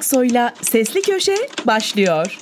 Aksoy'la Sesli Köşe başlıyor.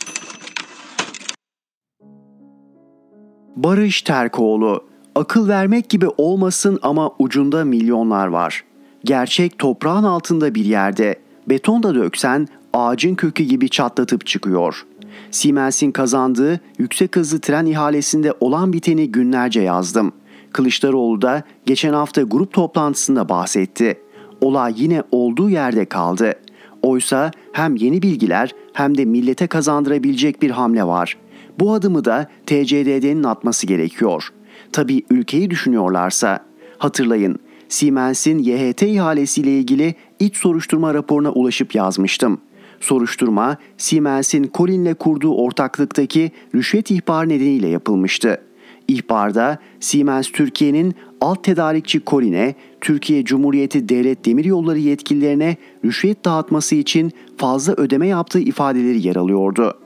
Barış Terkoğlu, akıl vermek gibi olmasın ama ucunda milyonlar var. Gerçek toprağın altında bir yerde, betonda döksen ağacın kökü gibi çatlatıp çıkıyor. Siemens'in kazandığı yüksek hızlı tren ihalesinde olan biteni günlerce yazdım. Kılıçdaroğlu da geçen hafta grup toplantısında bahsetti. Olay yine olduğu yerde kaldı. Oysa hem yeni bilgiler hem de millete kazandırabilecek bir hamle var. Bu adımı da TCDD'nin atması gerekiyor. Tabii ülkeyi düşünüyorlarsa. Hatırlayın, Siemens'in YHT ihalesiyle ilgili iç soruşturma raporuna ulaşıp yazmıştım. Soruşturma, Siemens'in Colin'le kurduğu ortaklıktaki rüşvet ihbarı nedeniyle yapılmıştı. İhbarda Siemens Türkiye'nin alt tedarikçi Colin'e, Türkiye Cumhuriyeti Devlet Demiryolları yetkililerine rüşvet dağıtması için fazla ödeme yaptığı ifadeleri yer alıyordu.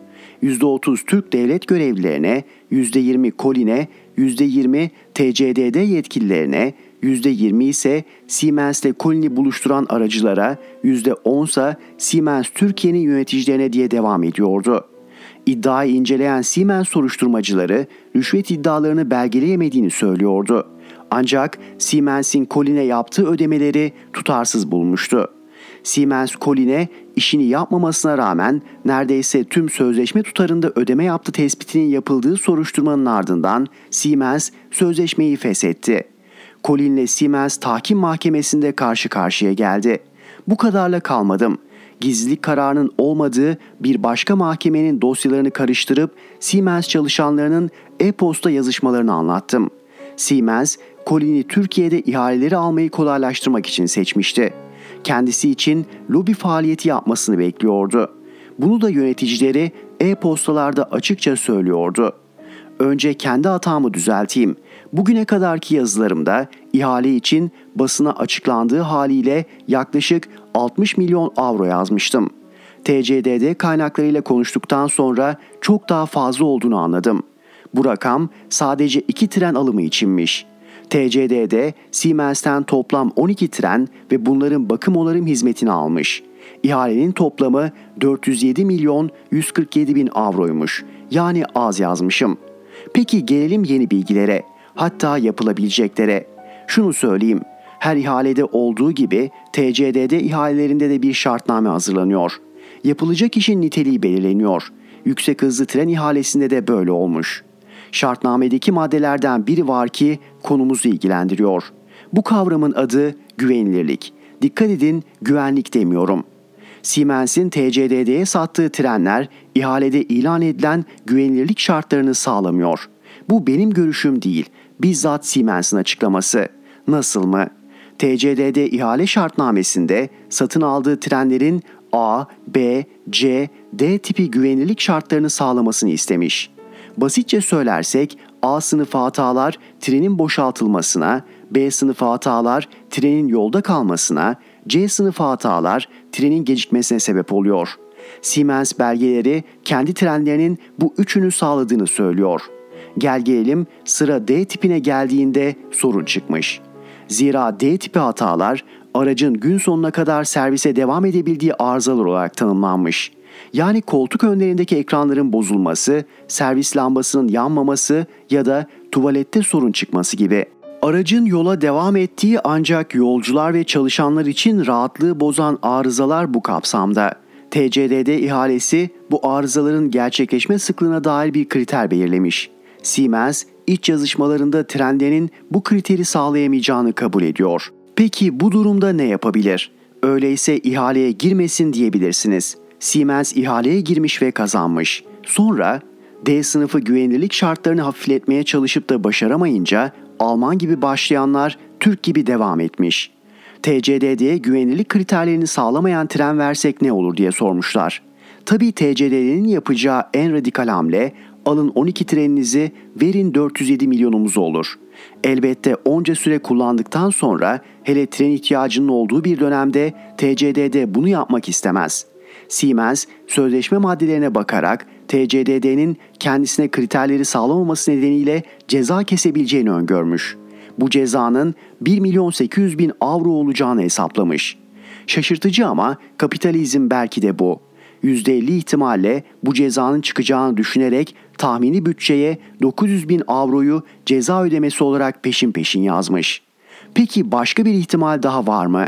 %30 Türk devlet görevlilerine, %20 Colin'e, %20 TCDD yetkililerine, %20 ise Siemens ile Colin'i buluşturan aracılara, %10 ise Siemens Türkiye'nin yöneticilerine diye devam ediyordu. İddiayı inceleyen Siemens soruşturmacıları rüşvet iddialarını belgeleyemediğini söylüyordu. Ancak Siemens'in Colin'e yaptığı ödemeleri tutarsız bulmuştu. Siemens Colin'e işini yapmamasına rağmen neredeyse tüm sözleşme tutarında ödeme yaptı tespitinin yapıldığı soruşturmanın ardından Siemens sözleşmeyi feshetti. Colin'le Siemens tahkim mahkemesinde karşı karşıya geldi. Bu kadarla kalmadım. Gizlilik kararının olmadığı bir başka mahkemenin dosyalarını karıştırıp Siemens çalışanlarının e-posta yazışmalarını anlattım. Siemens, Colin'i Türkiye'de ihaleleri almayı kolaylaştırmak için seçmişti. Kendisi için lobi faaliyeti yapmasını bekliyordu. Bunu da yöneticileri e-postalarda açıkça söylüyordu. Önce kendi hatamı düzelteyim. Bugüne kadarki yazılarımda ihale için basına açıklandığı haliyle yaklaşık 60 milyon avro yazmıştım. TCDD kaynaklarıyla konuştuktan sonra çok daha fazla olduğunu anladım. Bu rakam sadece iki tren alımı içinmiş. TCDD Siemens'ten toplam 12 tren ve bunların bakım onarım hizmetini almış. İhalenin toplamı 407 milyon 147 bin avroymuş. Yani az yazmışım. Peki gelelim yeni bilgilere. Hatta yapılabileceklere. Şunu söyleyeyim. Her ihalede olduğu gibi TCDD ihalelerinde de bir şartname hazırlanıyor. Yapılacak işin niteliği belirleniyor. Yüksek hızlı tren ihalesinde de böyle olmuş. Şartnamedeki maddelerden biri var ki konumuzu ilgilendiriyor. Bu kavramın adı güvenilirlik. Dikkat edin güvenlik demiyorum. Siemens'in TCDD'ye sattığı trenler ihalede ilan edilen güvenilirlik şartlarını sağlamıyor. Bu benim görüşüm değil, bizzat Siemens'in açıklaması. Nasıl mı? TCDD ihale şartnamesinde satın aldığı trenlerin A, B, C, D tipi güvenilirlik şartlarını sağlamasını istemiş. Basitçe söylersek A sınıfı hatalar trenin boşaltılmasına, B sınıfı hatalar trenin yolda kalmasına, C sınıfı hatalar trenin gecikmesine sebep oluyor. Siemens belgeleri kendi trenlerinin bu üçünü sağladığını söylüyor. Gel gelelim sıra D tipine geldiğinde sorun çıkmış. Zira D tipi hatalar aracın gün sonuna kadar servise devam edebildiği arızalar olarak tanımlanmış. Yani koltuk önlerindeki ekranların bozulması, servis lambasının yanmaması ya da tuvalette sorun çıkması gibi. Aracın yola devam ettiği ancak yolcular ve çalışanlar için rahatlığı bozan arızalar bu kapsamda. TCDD ihalesi bu arızaların gerçekleşme sıklığına dair bir kriter belirlemiş. Siemens iç yazışmalarında trenlerin bu kriteri sağlayamayacağını kabul ediyor. Peki bu durumda ne yapabilir? Öyleyse ihaleye girmesin diyebilirsiniz. Siemens ihaleye girmiş ve kazanmış. Sonra D sınıfı güvenilirlik şartlarını hafifletmeye çalışıp da başaramayınca Alman gibi başlayanlar Türk gibi devam etmiş. TCDD'ye güvenilirlik kriterlerini sağlamayan tren versek ne olur diye sormuşlar. Tabii TCDD'nin yapacağı en radikal hamle alın 12 treninizi verin 407 milyonumuz olur. Elbette onca süre kullandıktan sonra hele tren ihtiyacının olduğu bir dönemde TCDD bunu yapmak istemez. Siemens sözleşme maddelerine bakarak TCDD'nin kendisine kriterleri sağlamaması nedeniyle ceza kesebileceğini öngörmüş. Bu cezanın 1 milyon 800 bin avro olacağını hesaplamış. Şaşırtıcı ama kapitalizm belki de bu. %50 ihtimalle bu cezanın çıkacağını düşünerek tahmini bütçeye 900 bin avroyu ceza ödemesi olarak peşin peşin yazmış. Peki başka bir ihtimal daha var mı?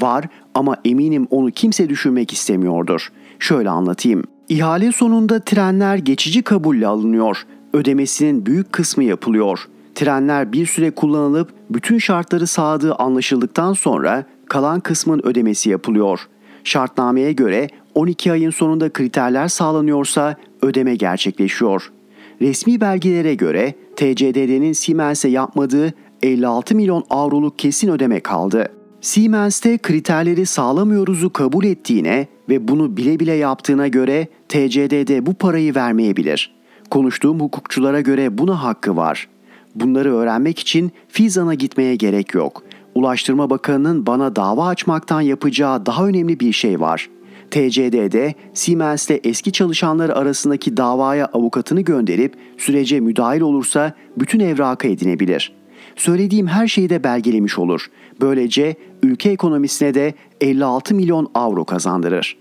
Var ama eminim onu kimse düşünmek istemiyordur. Şöyle anlatayım. İhale sonunda trenler geçici kabulle alınıyor. Ödemesinin büyük kısmı yapılıyor. Trenler bir süre kullanılıp bütün şartları sağladığı anlaşıldıktan sonra kalan kısmın ödemesi yapılıyor. Şartnameye göre 12 ayın sonunda kriterler sağlanıyorsa ödeme gerçekleşiyor. Resmi belgelere göre TCDD'nin Siemens'e yapmadığı 56 milyon avroluk kesin ödeme kaldı. Siemens'te kriterleri sağlamıyoruzu kabul ettiğine ve bunu bile bile yaptığına göre TCDD bu parayı vermeyebilir. Konuştuğum hukukçulara göre buna hakkı var. Bunları öğrenmek için Fizan'a gitmeye gerek yok. Ulaştırma Bakanı'nın bana dava açmaktan yapacağı daha önemli bir şey var. TCD'de Siemens'le eski çalışanlar arasındaki davaya avukatını gönderip sürece müdahil olursa bütün evrakı edinebilir. Söylediğim her şeyi de belgelemiş olur. Böylece ülke ekonomisine de 56 milyon avro kazandırır.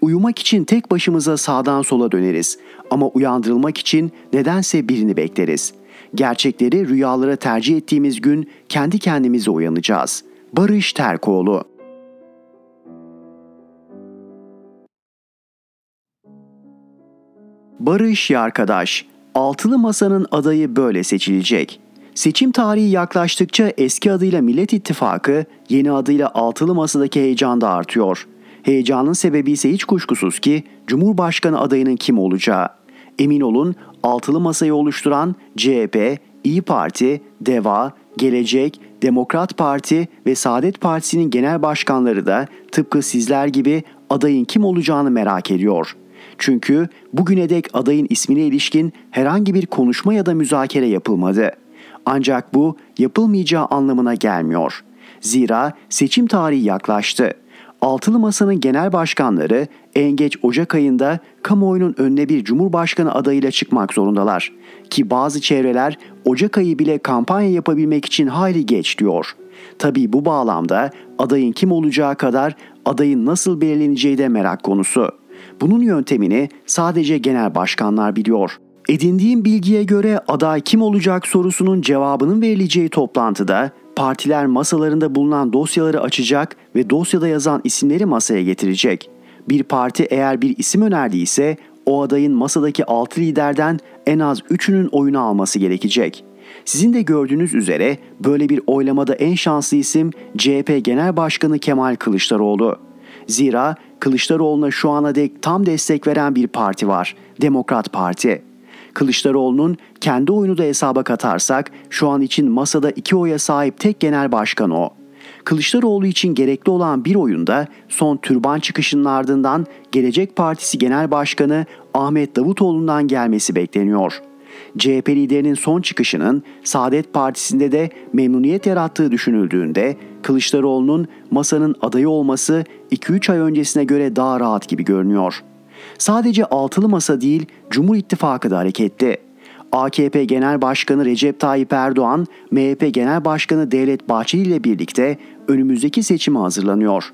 Uyumak için tek başımıza sağdan sola döneriz ama uyandırılmak için nedense birini bekleriz. Gerçekleri rüyalara tercih ettiğimiz gün kendi kendimize uyanacağız. Barış Terkoğlu Barış ya arkadaş, altılı masanın adayı böyle seçilecek. Seçim tarihi yaklaştıkça eski adıyla Millet İttifakı, yeni adıyla altılı masadaki heyecan da artıyor. Heyecanın sebebi ise hiç kuşkusuz ki Cumhurbaşkanı adayının kim olacağı. Emin olun altılı masayı oluşturan CHP, İyi Parti, DEVA, Gelecek, Demokrat Parti ve Saadet Partisi'nin genel başkanları da tıpkı sizler gibi adayın kim olacağını merak ediyor.'' Çünkü bugüne dek adayın ismine ilişkin herhangi bir konuşma ya da müzakere yapılmadı. Ancak bu yapılmayacağı anlamına gelmiyor. Zira seçim tarihi yaklaştı. Altılı Masa'nın genel başkanları en geç Ocak ayında kamuoyunun önüne bir cumhurbaşkanı adayıyla çıkmak zorundalar. Ki bazı çevreler Ocak ayı bile kampanya yapabilmek için hayli geç diyor. Tabii bu bağlamda adayın kim olacağı kadar adayın nasıl belirleneceği de merak konusu. Bunun yöntemini sadece genel başkanlar biliyor. Edindiğim bilgiye göre aday kim olacak sorusunun cevabının verileceği toplantıda partiler masalarında bulunan dosyaları açacak ve dosyada yazan isimleri masaya getirecek. Bir parti eğer bir isim önerdiyse o adayın masadaki 6 liderden en az 3'ünün oyunu alması gerekecek. Sizin de gördüğünüz üzere böyle bir oylamada en şanslı isim CHP Genel Başkanı Kemal Kılıçdaroğlu. Zira Kılıçdaroğlu'na şu ana dek tam destek veren bir parti var. Demokrat Parti. Kılıçdaroğlu'nun kendi oyunu da hesaba katarsak şu an için masada iki oya sahip tek genel başkan o. Kılıçdaroğlu için gerekli olan bir oyunda son türban çıkışının ardından Gelecek Partisi Genel Başkanı Ahmet Davutoğlu'ndan gelmesi bekleniyor.'' CHP liderinin son çıkışının Saadet Partisi'nde de memnuniyet yarattığı düşünüldüğünde Kılıçdaroğlu'nun masanın adayı olması 2-3 ay öncesine göre daha rahat gibi görünüyor. Sadece altılı masa değil Cumhur İttifakı da hareketli. AKP Genel Başkanı Recep Tayyip Erdoğan, MHP Genel Başkanı Devlet Bahçeli ile birlikte önümüzdeki seçime hazırlanıyor.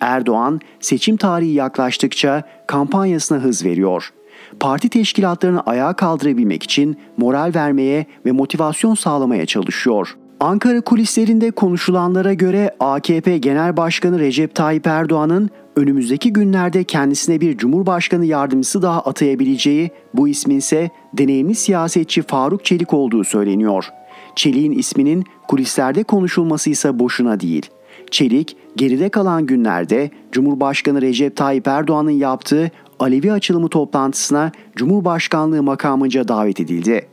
Erdoğan seçim tarihi yaklaştıkça kampanyasına hız veriyor parti teşkilatlarını ayağa kaldırabilmek için moral vermeye ve motivasyon sağlamaya çalışıyor. Ankara kulislerinde konuşulanlara göre AKP Genel Başkanı Recep Tayyip Erdoğan'ın önümüzdeki günlerde kendisine bir Cumhurbaşkanı yardımcısı daha atayabileceği, bu ismin ise deneyimli siyasetçi Faruk Çelik olduğu söyleniyor. Çelik'in isminin kulislerde konuşulması ise boşuna değil. Çelik, geride kalan günlerde Cumhurbaşkanı Recep Tayyip Erdoğan'ın yaptığı Alevi açılımı toplantısına Cumhurbaşkanlığı makamınca davet edildi.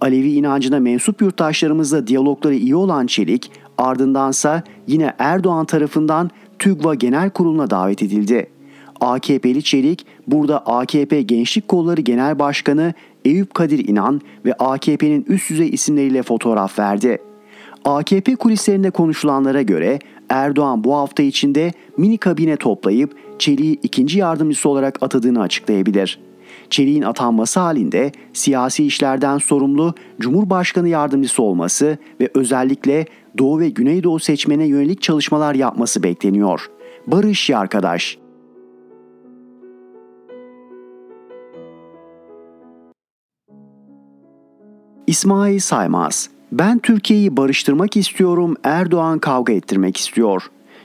Alevi inancına mensup yurttaşlarımızla diyalogları iyi olan Çelik, ardındansa yine Erdoğan tarafından TÜGVA Genel Kurulu'na davet edildi. AKP'li Çelik burada AKP Gençlik Kolları Genel Başkanı Eyüp Kadir İnan ve AKP'nin üst düzey isimleriyle fotoğraf verdi. AKP kulislerinde konuşulanlara göre Erdoğan bu hafta içinde mini kabine toplayıp Çelik'i ikinci yardımcısı olarak atadığını açıklayabilir. Çelik'in atanması halinde siyasi işlerden sorumlu Cumhurbaşkanı yardımcısı olması ve özellikle Doğu ve Güneydoğu seçmene yönelik çalışmalar yapması bekleniyor. Barış Yarkadaş İsmail Saymaz Ben Türkiye'yi barıştırmak istiyorum, Erdoğan kavga ettirmek istiyor.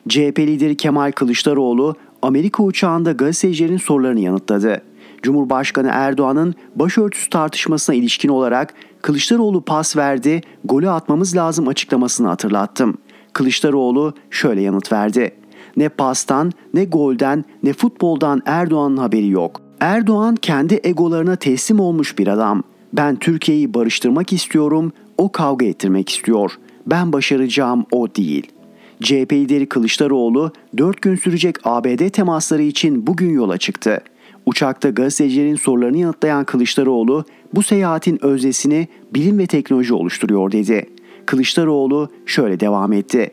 CHP lideri Kemal Kılıçdaroğlu Amerika uçağında gazetecilerin sorularını yanıtladı. Cumhurbaşkanı Erdoğan'ın başörtüsü tartışmasına ilişkin olarak Kılıçdaroğlu pas verdi, golü atmamız lazım açıklamasını hatırlattım. Kılıçdaroğlu şöyle yanıt verdi. Ne pastan, ne golden, ne futboldan Erdoğan'ın haberi yok. Erdoğan kendi egolarına teslim olmuş bir adam. Ben Türkiye'yi barıştırmak istiyorum, o kavga ettirmek istiyor. Ben başaracağım o değil.'' CHP lideri Kılıçdaroğlu 4 gün sürecek ABD temasları için bugün yola çıktı. Uçakta gazetecilerin sorularını yanıtlayan Kılıçdaroğlu bu seyahatin özdesini bilim ve teknoloji oluşturuyor dedi. Kılıçdaroğlu şöyle devam etti.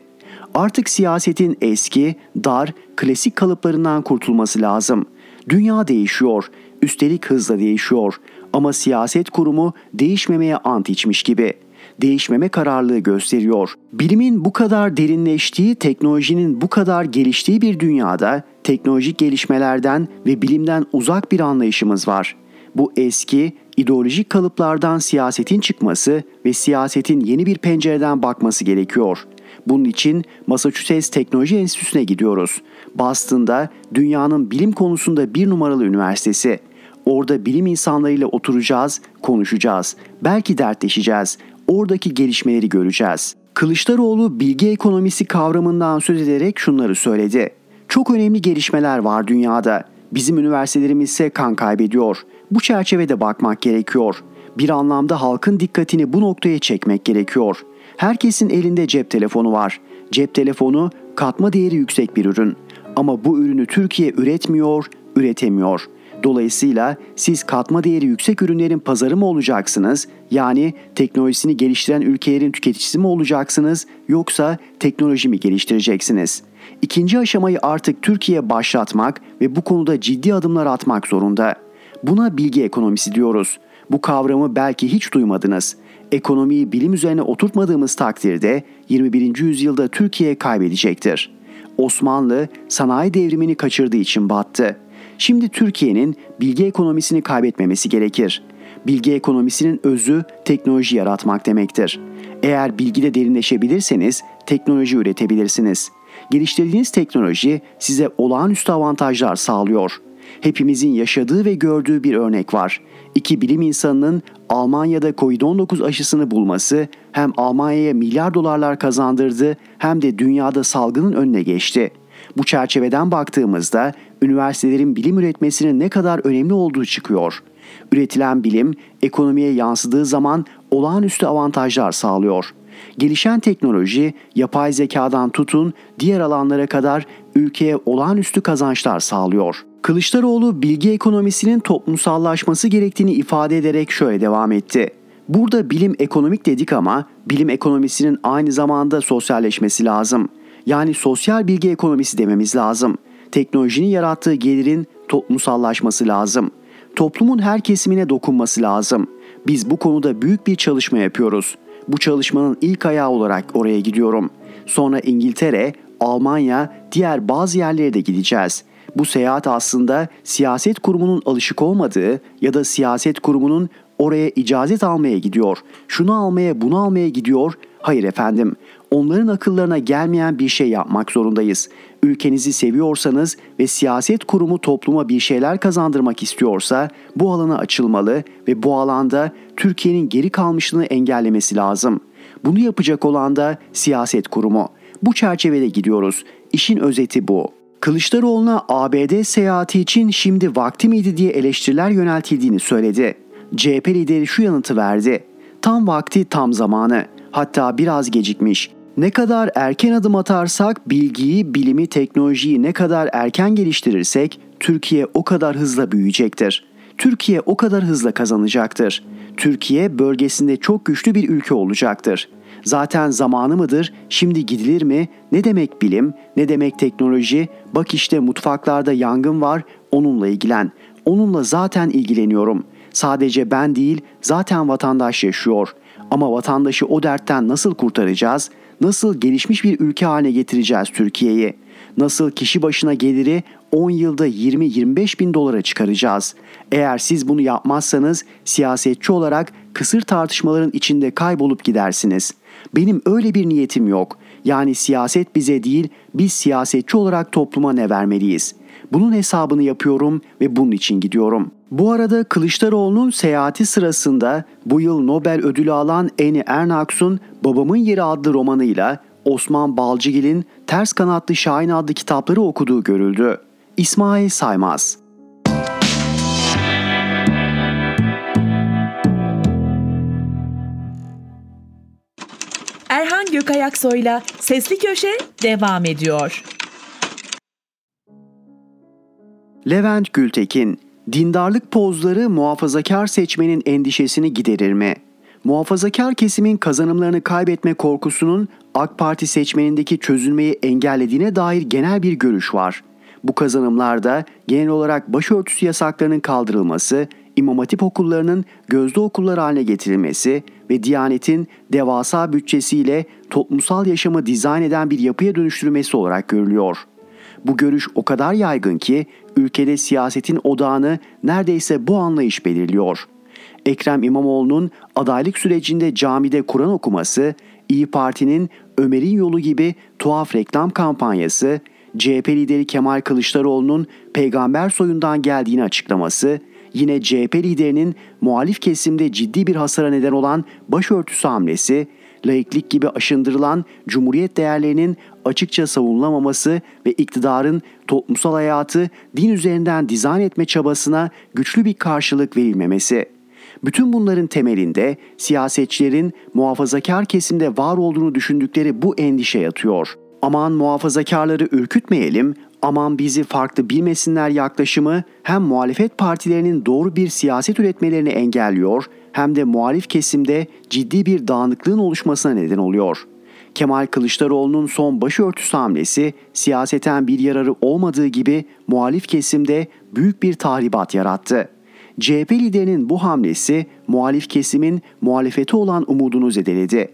Artık siyasetin eski, dar, klasik kalıplarından kurtulması lazım. Dünya değişiyor, üstelik hızla değişiyor ama siyaset kurumu değişmemeye ant içmiş gibi.'' Değişmeme kararlılığı gösteriyor. Bilimin bu kadar derinleştiği, teknolojinin bu kadar geliştiği bir dünyada teknolojik gelişmelerden ve bilimden uzak bir anlayışımız var. Bu eski, ideolojik kalıplardan siyasetin çıkması ve siyasetin yeni bir pencereden bakması gerekiyor. Bunun için Massachusetts Teknoloji Enstitüsü'ne gidiyoruz. Boston'da dünyanın bilim konusunda bir numaralı üniversitesi. Orada bilim insanlarıyla oturacağız, konuşacağız. Belki dertleşeceğiz oradaki gelişmeleri göreceğiz. Kılıçdaroğlu bilgi ekonomisi kavramından söz ederek şunları söyledi. Çok önemli gelişmeler var dünyada. Bizim üniversitelerimiz ise kan kaybediyor. Bu çerçevede bakmak gerekiyor. Bir anlamda halkın dikkatini bu noktaya çekmek gerekiyor. Herkesin elinde cep telefonu var. Cep telefonu katma değeri yüksek bir ürün. Ama bu ürünü Türkiye üretmiyor, üretemiyor. Dolayısıyla siz katma değeri yüksek ürünlerin pazarı mı olacaksınız? Yani teknolojisini geliştiren ülkelerin tüketicisi mi olacaksınız yoksa teknoloji mi geliştireceksiniz? İkinci aşamayı artık Türkiye başlatmak ve bu konuda ciddi adımlar atmak zorunda. Buna bilgi ekonomisi diyoruz. Bu kavramı belki hiç duymadınız. Ekonomiyi bilim üzerine oturtmadığımız takdirde 21. yüzyılda Türkiye kaybedecektir. Osmanlı sanayi devrimini kaçırdığı için battı. Şimdi Türkiye'nin bilgi ekonomisini kaybetmemesi gerekir. Bilgi ekonomisinin özü teknoloji yaratmak demektir. Eğer bilgide derinleşebilirseniz teknoloji üretebilirsiniz. Geliştirdiğiniz teknoloji size olağanüstü avantajlar sağlıyor. Hepimizin yaşadığı ve gördüğü bir örnek var. İki bilim insanının Almanya'da Covid-19 aşısını bulması hem Almanya'ya milyar dolarlar kazandırdı hem de dünyada salgının önüne geçti. Bu çerçeveden baktığımızda üniversitelerin bilim üretmesinin ne kadar önemli olduğu çıkıyor. Üretilen bilim ekonomiye yansıdığı zaman olağanüstü avantajlar sağlıyor. Gelişen teknoloji yapay zekadan tutun diğer alanlara kadar ülkeye olağanüstü kazançlar sağlıyor. Kılıçdaroğlu bilgi ekonomisinin toplumsallaşması gerektiğini ifade ederek şöyle devam etti. Burada bilim ekonomik dedik ama bilim ekonomisinin aynı zamanda sosyalleşmesi lazım. Yani sosyal bilgi ekonomisi dememiz lazım. Teknolojinin yarattığı gelirin toplumsallaşması lazım. Toplumun her kesimine dokunması lazım. Biz bu konuda büyük bir çalışma yapıyoruz. Bu çalışmanın ilk ayağı olarak oraya gidiyorum. Sonra İngiltere, Almanya, diğer bazı yerlere de gideceğiz. Bu seyahat aslında siyaset kurumunun alışık olmadığı ya da siyaset kurumunun oraya icazet almaya gidiyor. Şunu almaya, bunu almaya gidiyor. Hayır efendim onların akıllarına gelmeyen bir şey yapmak zorundayız. Ülkenizi seviyorsanız ve siyaset kurumu topluma bir şeyler kazandırmak istiyorsa bu alana açılmalı ve bu alanda Türkiye'nin geri kalmışlığını engellemesi lazım. Bunu yapacak olan da siyaset kurumu. Bu çerçevede gidiyoruz. İşin özeti bu. Kılıçdaroğlu'na ABD seyahati için şimdi vakti miydi diye eleştiriler yöneltildiğini söyledi. CHP lideri şu yanıtı verdi. Tam vakti tam zamanı. Hatta biraz gecikmiş. Ne kadar erken adım atarsak bilgiyi, bilimi, teknolojiyi ne kadar erken geliştirirsek Türkiye o kadar hızla büyüyecektir. Türkiye o kadar hızla kazanacaktır. Türkiye bölgesinde çok güçlü bir ülke olacaktır. Zaten zamanı mıdır? Şimdi gidilir mi? Ne demek bilim? Ne demek teknoloji? Bak işte mutfaklarda yangın var, onunla ilgilen. Onunla zaten ilgileniyorum. Sadece ben değil, zaten vatandaş yaşıyor. Ama vatandaşı o dertten nasıl kurtaracağız? Nasıl gelişmiş bir ülke haline getireceğiz Türkiye'yi? Nasıl kişi başına geliri 10 yılda 20-25 bin dolara çıkaracağız? Eğer siz bunu yapmazsanız siyasetçi olarak kısır tartışmaların içinde kaybolup gidersiniz. Benim öyle bir niyetim yok. Yani siyaset bize değil, biz siyasetçi olarak topluma ne vermeliyiz? Bunun hesabını yapıyorum ve bunun için gidiyorum. Bu arada Kılıçdaroğlu'nun seyahati sırasında bu yıl Nobel ödülü alan Eni Ernaks'un Babamın Yeri adlı romanıyla Osman Balcıgil'in Ters Kanatlı Şahin adlı kitapları okuduğu görüldü. İsmail Saymaz Erhan Gökayaksoy'la Sesli Köşe devam ediyor. Levent Gültekin, dindarlık pozları muhafazakar seçmenin endişesini giderir mi? Muhafazakar kesimin kazanımlarını kaybetme korkusunun AK Parti seçmenindeki çözülmeyi engellediğine dair genel bir görüş var. Bu kazanımlarda genel olarak başörtüsü yasaklarının kaldırılması, İmam Hatip okullarının gözde okullar haline getirilmesi ve Diyanet'in devasa bütçesiyle toplumsal yaşamı dizayn eden bir yapıya dönüştürmesi olarak görülüyor. Bu görüş o kadar yaygın ki ülkede siyasetin odağını neredeyse bu anlayış belirliyor. Ekrem İmamoğlu'nun adaylık sürecinde camide Kur'an okuması, İyi Parti'nin Ömer'in yolu gibi tuhaf reklam kampanyası, CHP lideri Kemal Kılıçdaroğlu'nun peygamber soyundan geldiğini açıklaması, yine CHP liderinin muhalif kesimde ciddi bir hasara neden olan başörtüsü hamlesi, laiklik gibi aşındırılan cumhuriyet değerlerinin açıkça savunulamaması ve iktidarın toplumsal hayatı din üzerinden dizayn etme çabasına güçlü bir karşılık verilmemesi. Bütün bunların temelinde siyasetçilerin muhafazakar kesimde var olduğunu düşündükleri bu endişe yatıyor. Aman muhafazakarları ürkütmeyelim, aman bizi farklı bilmesinler yaklaşımı hem muhalefet partilerinin doğru bir siyaset üretmelerini engelliyor hem de muhalif kesimde ciddi bir dağınıklığın oluşmasına neden oluyor. Kemal Kılıçdaroğlu'nun son başörtüsü hamlesi siyaseten bir yararı olmadığı gibi muhalif kesimde büyük bir tahribat yarattı. CHP liderinin bu hamlesi muhalif kesimin muhalefeti olan umudunu zedeledi.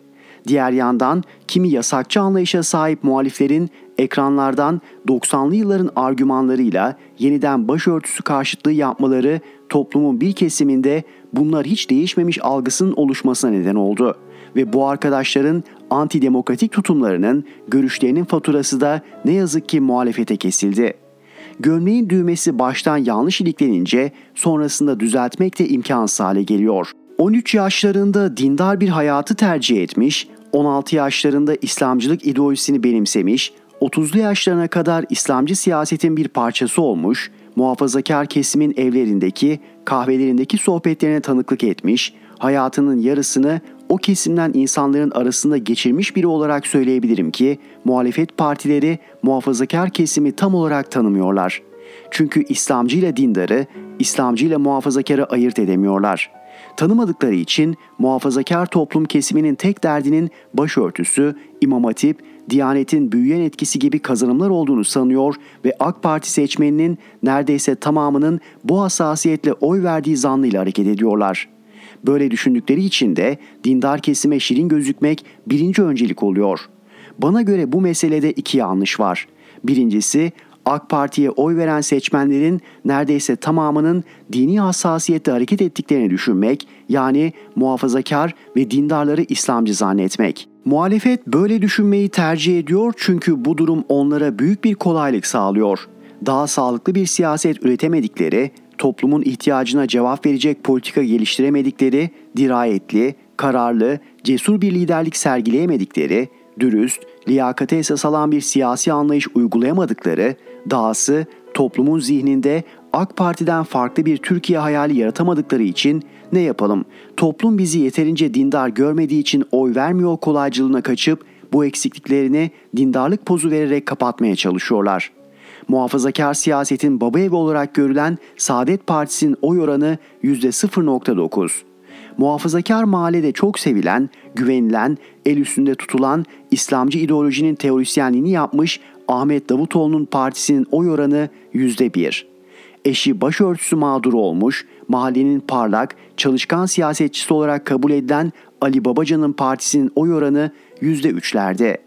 Diğer yandan kimi yasakçı anlayışa sahip muhaliflerin ekranlardan 90'lı yılların argümanlarıyla yeniden başörtüsü karşıtlığı yapmaları toplumun bir kesiminde bunlar hiç değişmemiş algısının oluşmasına neden oldu. Ve bu arkadaşların antidemokratik tutumlarının, görüşlerinin faturası da ne yazık ki muhalefete kesildi. Gömleğin düğmesi baştan yanlış iliklenince sonrasında düzeltmek de imkansız hale geliyor. 13 yaşlarında dindar bir hayatı tercih etmiş, 16 yaşlarında İslamcılık ideolojisini benimsemiş, 30'lu yaşlarına kadar İslamcı siyasetin bir parçası olmuş, muhafazakar kesimin evlerindeki, kahvelerindeki sohbetlerine tanıklık etmiş, hayatının yarısını o kesimden insanların arasında geçirmiş biri olarak söyleyebilirim ki muhalefet partileri muhafazakar kesimi tam olarak tanımıyorlar. Çünkü İslamcı ile dindarı, İslamcı ile muhafazakarı ayırt edemiyorlar. Tanımadıkları için muhafazakar toplum kesiminin tek derdinin başörtüsü, imam hatip, Diyanetin büyüyen etkisi gibi kazanımlar olduğunu sanıyor ve AK Parti seçmeninin neredeyse tamamının bu hassasiyetle oy verdiği zannıyla hareket ediyorlar. Böyle düşündükleri için de dindar kesime şirin gözükmek birinci öncelik oluyor. Bana göre bu meselede iki yanlış var. Birincisi AK Parti'ye oy veren seçmenlerin neredeyse tamamının dini hassasiyette hareket ettiklerini düşünmek, yani muhafazakar ve dindarları İslamcı zannetmek. Muhalefet böyle düşünmeyi tercih ediyor çünkü bu durum onlara büyük bir kolaylık sağlıyor. Daha sağlıklı bir siyaset üretemedikleri, toplumun ihtiyacına cevap verecek politika geliştiremedikleri, dirayetli, kararlı, cesur bir liderlik sergileyemedikleri, dürüst, liyakate esas alan bir siyasi anlayış uygulayamadıkları, dahası toplumun zihninde AK Parti'den farklı bir Türkiye hayali yaratamadıkları için ne yapalım? Toplum bizi yeterince dindar görmediği için oy vermiyor kolaycılığına kaçıp bu eksikliklerini dindarlık pozu vererek kapatmaya çalışıyorlar. Muhafazakar siyasetin baba evi olarak görülen Saadet Partisi'nin oy oranı %0.9. Muhafazakar mahallede çok sevilen, güvenilen, el üstünde tutulan İslamcı ideolojinin teorisyenliğini yapmış Ahmet Davutoğlu'nun partisinin oy oranı %1. eşi başörtüsü mağduru olmuş, mahallenin parlak, çalışkan siyasetçisi olarak kabul edilen Ali Babacan'ın partisinin oy oranı %3'lerde.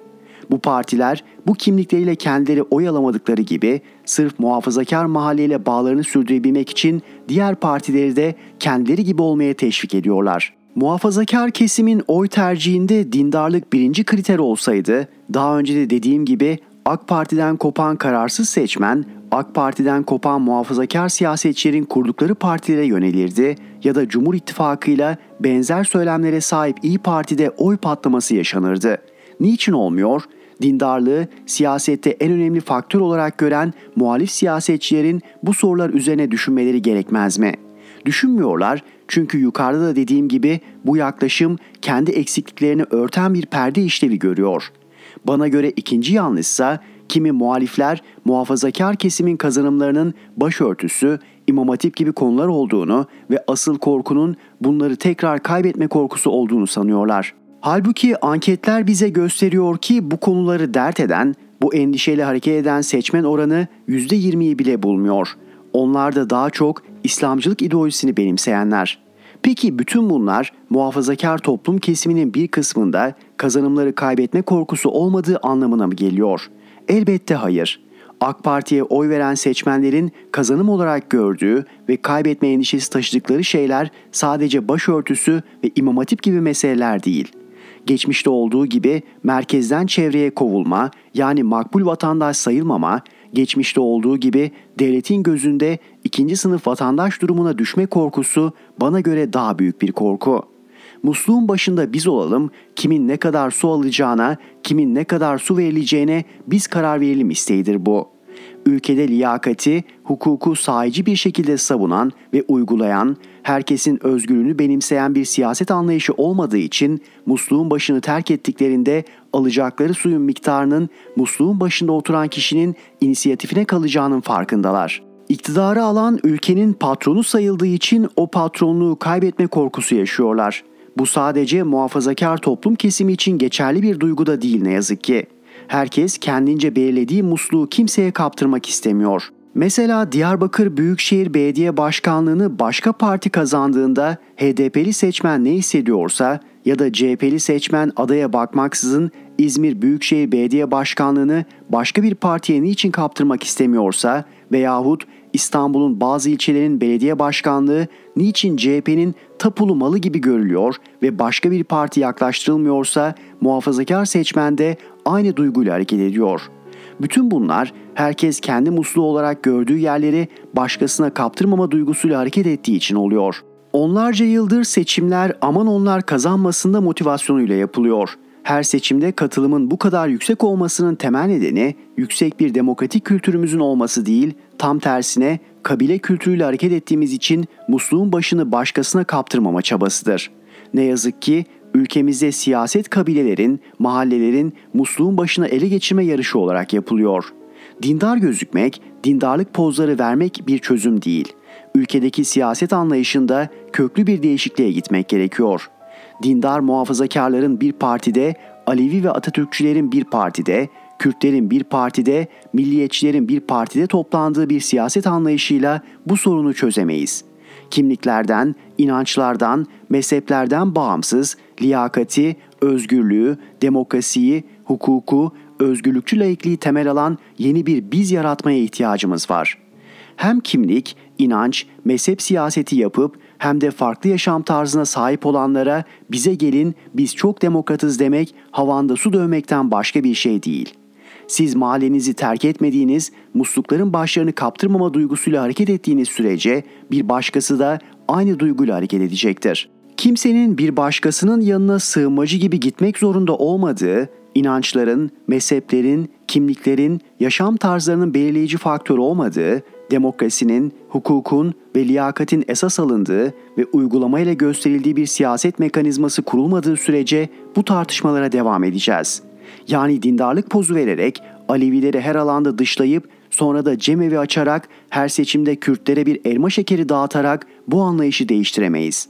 Bu partiler bu kimlikleriyle kendileri oy alamadıkları gibi sırf muhafazakar mahalleyle bağlarını sürdürebilmek için diğer partileri de kendileri gibi olmaya teşvik ediyorlar. Muhafazakar kesimin oy tercihinde dindarlık birinci kriter olsaydı, daha önce de dediğim gibi AK Parti'den kopan kararsız seçmen, AK Parti'den kopan muhafazakar siyasetçilerin kurdukları partilere yönelirdi ya da Cumhur İttifakı'yla benzer söylemlere sahip İyi Parti'de oy patlaması yaşanırdı. Niçin olmuyor? Dindarlığı siyasette en önemli faktör olarak gören muhalif siyasetçilerin bu sorular üzerine düşünmeleri gerekmez mi? Düşünmüyorlar çünkü yukarıda da dediğim gibi bu yaklaşım kendi eksikliklerini örten bir perde işlevi görüyor. Bana göre ikinci yanlışsa kimi muhalifler muhafazakar kesimin kazanımlarının başörtüsü, imam hatip gibi konular olduğunu ve asıl korkunun bunları tekrar kaybetme korkusu olduğunu sanıyorlar. Halbuki anketler bize gösteriyor ki bu konuları dert eden, bu endişeyle hareket eden seçmen oranı %20'yi bile bulmuyor. Onlar da daha çok İslamcılık ideolojisini benimseyenler. Peki bütün bunlar muhafazakar toplum kesiminin bir kısmında kazanımları kaybetme korkusu olmadığı anlamına mı geliyor? Elbette hayır. AK Parti'ye oy veren seçmenlerin kazanım olarak gördüğü ve kaybetme endişesi taşıdıkları şeyler sadece başörtüsü ve imam hatip gibi meseleler değil. Geçmişte olduğu gibi merkezden çevreye kovulma yani makbul vatandaş sayılmama, geçmişte olduğu gibi devletin gözünde ikinci sınıf vatandaş durumuna düşme korkusu bana göre daha büyük bir korku. Musluğun başında biz olalım, kimin ne kadar su alacağına, kimin ne kadar su verileceğine biz karar verelim isteğidir bu. Ülkede liyakati, hukuku sahici bir şekilde savunan ve uygulayan, herkesin özgürlüğünü benimseyen bir siyaset anlayışı olmadığı için musluğun başını terk ettiklerinde alacakları suyun miktarının musluğun başında oturan kişinin inisiyatifine kalacağının farkındalar. İktidarı alan ülkenin patronu sayıldığı için o patronluğu kaybetme korkusu yaşıyorlar. Bu sadece muhafazakar toplum kesimi için geçerli bir duygu da değil ne yazık ki. Herkes kendince belirlediği musluğu kimseye kaptırmak istemiyor. Mesela Diyarbakır Büyükşehir Belediye Başkanlığını başka parti kazandığında HDP'li seçmen ne hissediyorsa ya da CHP'li seçmen adaya bakmaksızın İzmir Büyükşehir Belediye Başkanlığını başka bir partiye niçin kaptırmak istemiyorsa veyahut İstanbul'un bazı ilçelerin belediye başkanlığı niçin CHP'nin tapulu malı gibi görülüyor ve başka bir parti yaklaştırılmıyorsa muhafazakar seçmen de aynı duyguyla hareket ediyor. Bütün bunlar herkes kendi musluğu olarak gördüğü yerleri başkasına kaptırmama duygusuyla hareket ettiği için oluyor. Onlarca yıldır seçimler aman onlar kazanmasında motivasyonuyla yapılıyor. Her seçimde katılımın bu kadar yüksek olmasının temel nedeni yüksek bir demokratik kültürümüzün olması değil, tam tersine kabile kültürüyle hareket ettiğimiz için musluğun başını başkasına kaptırmama çabasıdır. Ne yazık ki ülkemizde siyaset kabilelerin, mahallelerin musluğun başına ele geçirme yarışı olarak yapılıyor. Dindar gözükmek, dindarlık pozları vermek bir çözüm değil. Ülkedeki siyaset anlayışında köklü bir değişikliğe gitmek gerekiyor. Dindar muhafazakarların bir partide, Alevi ve Atatürkçülerin bir partide, Kürtlerin bir partide, milliyetçilerin bir partide toplandığı bir siyaset anlayışıyla bu sorunu çözemeyiz. Kimliklerden, inançlardan, mezheplerden bağımsız liyakati, özgürlüğü, demokrasiyi, hukuku, özgürlükçü laikliği temel alan yeni bir biz yaratmaya ihtiyacımız var. Hem kimlik, inanç, mezhep siyaseti yapıp hem de farklı yaşam tarzına sahip olanlara bize gelin biz çok demokratız demek havanda su dövmekten başka bir şey değil. Siz mahallenizi terk etmediğiniz, muslukların başlarını kaptırmama duygusuyla hareket ettiğiniz sürece bir başkası da aynı duyguyla hareket edecektir. Kimsenin bir başkasının yanına sığınmacı gibi gitmek zorunda olmadığı, inançların, mezheplerin, kimliklerin, yaşam tarzlarının belirleyici faktör olmadığı, demokrasinin, hukukun ve liyakatin esas alındığı ve uygulamayla gösterildiği bir siyaset mekanizması kurulmadığı sürece bu tartışmalara devam edeceğiz. Yani dindarlık pozu vererek Alevileri her alanda dışlayıp sonra da cemevi açarak her seçimde Kürtlere bir elma şekeri dağıtarak bu anlayışı değiştiremeyiz.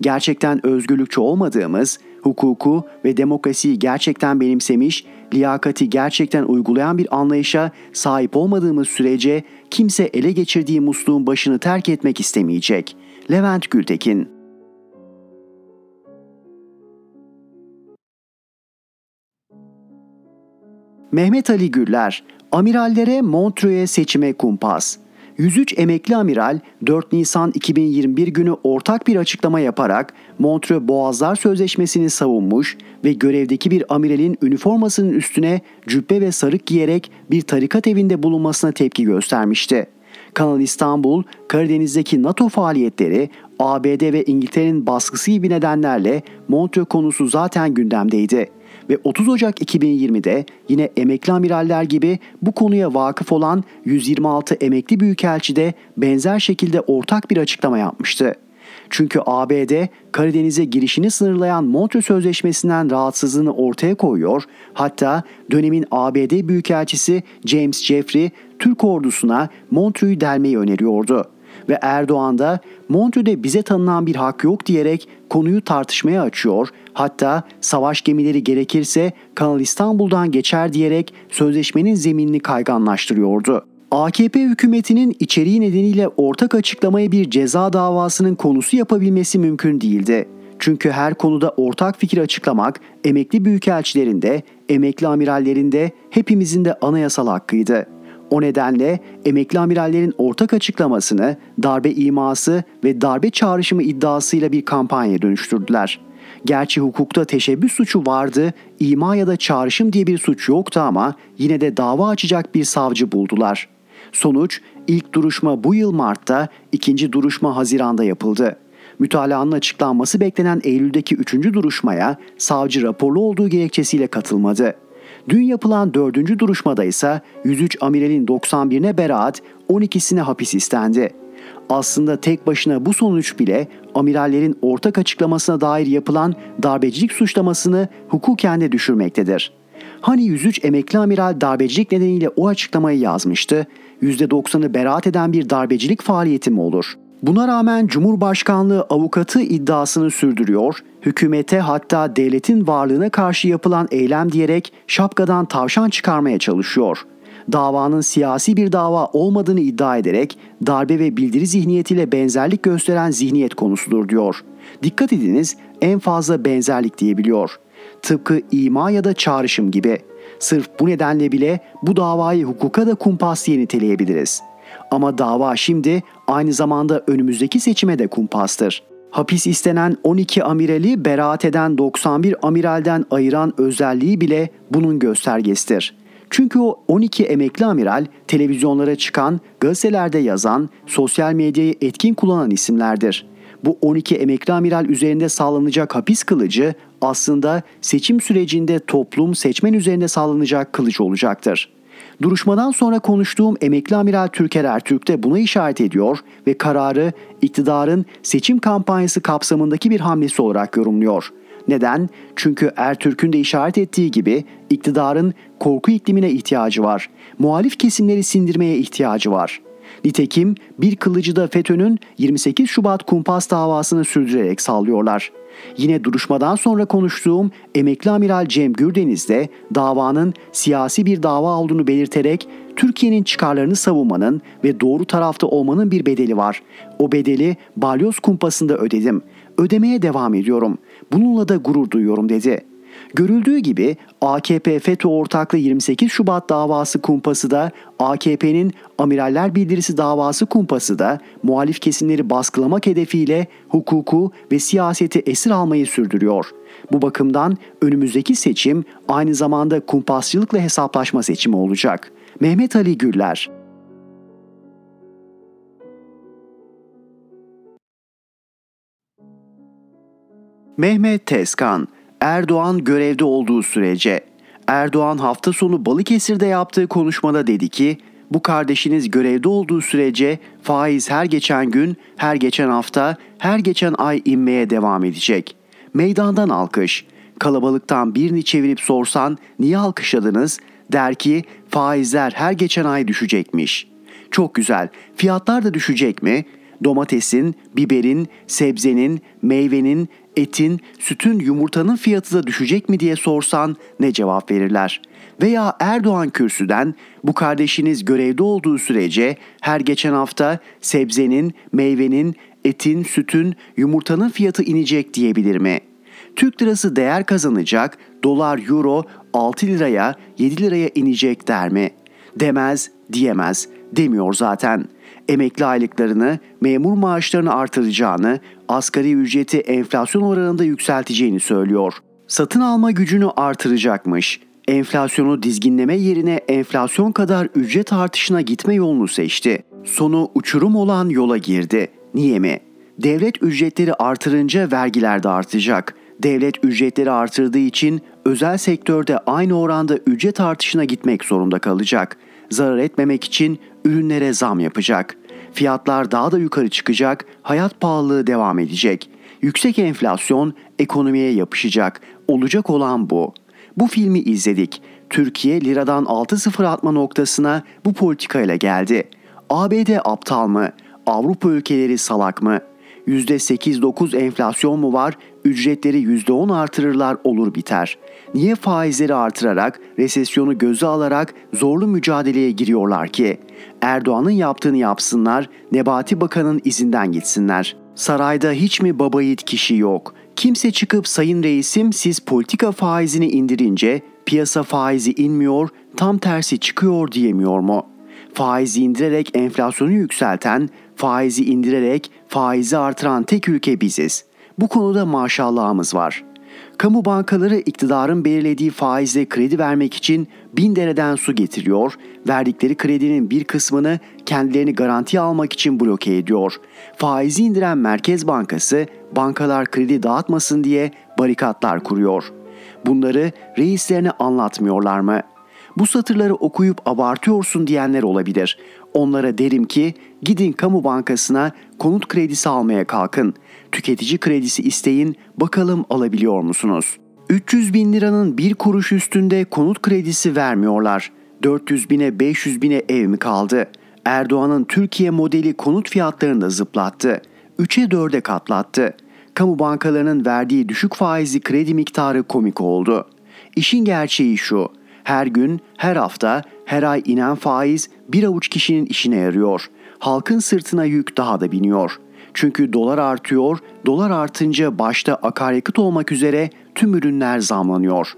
Gerçekten özgürlükçü olmadığımız, hukuku ve demokrasiyi gerçekten benimsemiş, liyakati gerçekten uygulayan bir anlayışa sahip olmadığımız sürece kimse ele geçirdiği musluğun başını terk etmek istemeyecek. Levent Gültekin Mehmet Ali Güller, amirallere Montreux'e seçime kumpas. 103 emekli amiral 4 Nisan 2021 günü ortak bir açıklama yaparak Montreux Boğazlar Sözleşmesi'ni savunmuş ve görevdeki bir amiralin üniformasının üstüne cübbe ve sarık giyerek bir tarikat evinde bulunmasına tepki göstermişti. Kanal İstanbul, Karadeniz'deki NATO faaliyetleri, ABD ve İngiltere'nin baskısı gibi nedenlerle Montreux konusu zaten gündemdeydi ve 30 Ocak 2020'de yine emekli amiraller gibi bu konuya vakıf olan 126 emekli büyükelçi de benzer şekilde ortak bir açıklama yapmıştı. Çünkü ABD Karadeniz'e girişini sınırlayan Montreux Sözleşmesi'nden rahatsızlığını ortaya koyuyor. Hatta dönemin ABD Büyükelçisi James Jeffrey Türk ordusuna Montreux'u delmeyi öneriyordu ve Erdoğan da Montreux'de bize tanınan bir hak yok diyerek konuyu tartışmaya açıyor. Hatta savaş gemileri gerekirse Kanal İstanbul'dan geçer diyerek sözleşmenin zeminini kayganlaştırıyordu. AKP hükümetinin içeriği nedeniyle ortak açıklamayı bir ceza davasının konusu yapabilmesi mümkün değildi. Çünkü her konuda ortak fikir açıklamak emekli büyükelçilerinde, emekli amirallerinde hepimizin de anayasal hakkıydı. O nedenle emekli amirallerin ortak açıklamasını darbe iması ve darbe çağrışımı iddiasıyla bir kampanya dönüştürdüler. Gerçi hukukta teşebbüs suçu vardı, ima ya da çağrışım diye bir suç yoktu ama yine de dava açacak bir savcı buldular. Sonuç ilk duruşma bu yıl Mart'ta, ikinci duruşma Haziran'da yapıldı. Mütalaanın açıklanması beklenen Eylül'deki üçüncü duruşmaya savcı raporlu olduğu gerekçesiyle katılmadı. Dün yapılan dördüncü duruşmada ise 103 amiralin 91'ine beraat, 12'sine hapis istendi. Aslında tek başına bu sonuç bile amirallerin ortak açıklamasına dair yapılan darbecilik suçlamasını hukuken de düşürmektedir. Hani 103 emekli amiral darbecilik nedeniyle o açıklamayı yazmıştı, %90'ı beraat eden bir darbecilik faaliyeti mi olur?'' Buna rağmen Cumhurbaşkanlığı avukatı iddiasını sürdürüyor, hükümete hatta devletin varlığına karşı yapılan eylem diyerek şapkadan tavşan çıkarmaya çalışıyor. Davanın siyasi bir dava olmadığını iddia ederek darbe ve bildiri zihniyetiyle benzerlik gösteren zihniyet konusudur diyor. Dikkat ediniz en fazla benzerlik diyebiliyor. Tıpkı ima ya da çağrışım gibi. Sırf bu nedenle bile bu davayı hukuka da kumpas diye niteleyebiliriz.'' Ama dava şimdi aynı zamanda önümüzdeki seçime de kumpastır. Hapis istenen 12 amirali beraat eden 91 amiralden ayıran özelliği bile bunun göstergesidir. Çünkü o 12 emekli amiral televizyonlara çıkan, gazetelerde yazan, sosyal medyayı etkin kullanan isimlerdir. Bu 12 emekli amiral üzerinde sağlanacak hapis kılıcı aslında seçim sürecinde toplum seçmen üzerinde sağlanacak kılıç olacaktır. Duruşmadan sonra konuştuğum emekli amiral Türker Ertürk de buna işaret ediyor ve kararı iktidarın seçim kampanyası kapsamındaki bir hamlesi olarak yorumluyor. Neden? Çünkü Ertürk'ün de işaret ettiği gibi iktidarın korku iklimine ihtiyacı var. Muhalif kesimleri sindirmeye ihtiyacı var. Nitekim bir kılıcı da FETÖ'nün 28 Şubat kumpas davasını sürdürerek sallıyorlar. Yine duruşmadan sonra konuştuğum emekli amiral Cem Gürdeniz de davanın siyasi bir dava olduğunu belirterek Türkiye'nin çıkarlarını savunmanın ve doğru tarafta olmanın bir bedeli var. O bedeli balyoz kumpasında ödedim. Ödemeye devam ediyorum. Bununla da gurur duyuyorum dedi.'' Görüldüğü gibi AKP FETÖ ortaklı 28 Şubat davası kumpası da AKP'nin amiraller bildirisi davası kumpası da muhalif kesimleri baskılamak hedefiyle hukuku ve siyaseti esir almayı sürdürüyor. Bu bakımdan önümüzdeki seçim aynı zamanda kumpasçılıkla hesaplaşma seçimi olacak. Mehmet Ali Güller Mehmet Tezkan Erdoğan görevde olduğu sürece Erdoğan hafta sonu Balıkesir'de yaptığı konuşmada dedi ki bu kardeşiniz görevde olduğu sürece faiz her geçen gün, her geçen hafta, her geçen ay inmeye devam edecek. Meydandan alkış. Kalabalıktan birini çevirip sorsan niye alkışladınız? Der ki faizler her geçen ay düşecekmiş. Çok güzel. Fiyatlar da düşecek mi? Domatesin, biberin, sebzenin, meyvenin, etin, sütün, yumurtanın fiyatı da düşecek mi diye sorsan ne cevap verirler? Veya Erdoğan kürsüden bu kardeşiniz görevde olduğu sürece her geçen hafta sebzenin, meyvenin, etin, sütün, yumurtanın fiyatı inecek diyebilir mi? Türk lirası değer kazanacak, dolar, euro 6 liraya, 7 liraya inecek der mi? Demez, diyemez, demiyor zaten. Emekli aylıklarını, memur maaşlarını artıracağını, asgari ücreti enflasyon oranında yükselteceğini söylüyor. Satın alma gücünü artıracakmış. Enflasyonu dizginleme yerine enflasyon kadar ücret artışına gitme yolunu seçti. Sonu uçurum olan yola girdi. Niye mi? Devlet ücretleri artırınca vergiler de artacak. Devlet ücretleri artırdığı için özel sektörde aynı oranda ücret artışına gitmek zorunda kalacak. Zarar etmemek için ürünlere zam yapacak. Fiyatlar daha da yukarı çıkacak, hayat pahalılığı devam edecek. Yüksek enflasyon ekonomiye yapışacak. Olacak olan bu. Bu filmi izledik. Türkiye liradan 6-0 atma noktasına bu politikayla geldi. ABD aptal mı? Avrupa ülkeleri salak mı? %8-9 enflasyon mu var? Ücretleri %10 artırırlar olur biter. Niye faizleri artırarak, resesyonu göze alarak zorlu mücadeleye giriyorlar ki? Erdoğan'ın yaptığını yapsınlar, Nebati Bakan'ın izinden gitsinler. Sarayda hiç mi baba yiğit kişi yok? Kimse çıkıp sayın reisim siz politika faizini indirince piyasa faizi inmiyor, tam tersi çıkıyor diyemiyor mu? Faizi indirerek enflasyonu yükselten, faizi indirerek faizi artıran tek ülke biziz. Bu konuda maşallahımız var. Kamu bankaları iktidarın belirlediği faizle kredi vermek için bin dereden su getiriyor, verdikleri kredinin bir kısmını kendilerini garantiye almak için bloke ediyor. Faizi indiren Merkez Bankası bankalar kredi dağıtmasın diye barikatlar kuruyor. Bunları reislerine anlatmıyorlar mı?'' Bu satırları okuyup abartıyorsun diyenler olabilir. Onlara derim ki gidin kamu bankasına konut kredisi almaya kalkın. Tüketici kredisi isteyin bakalım alabiliyor musunuz? 300 bin liranın bir kuruş üstünde konut kredisi vermiyorlar. 400 bine 500 bine ev mi kaldı? Erdoğan'ın Türkiye modeli konut fiyatlarını da zıplattı. 3'e 4'e katlattı. Kamu bankalarının verdiği düşük faizli kredi miktarı komik oldu. İşin gerçeği şu her gün, her hafta, her ay inen faiz bir avuç kişinin işine yarıyor. Halkın sırtına yük daha da biniyor. Çünkü dolar artıyor, dolar artınca başta akaryakıt olmak üzere tüm ürünler zamlanıyor.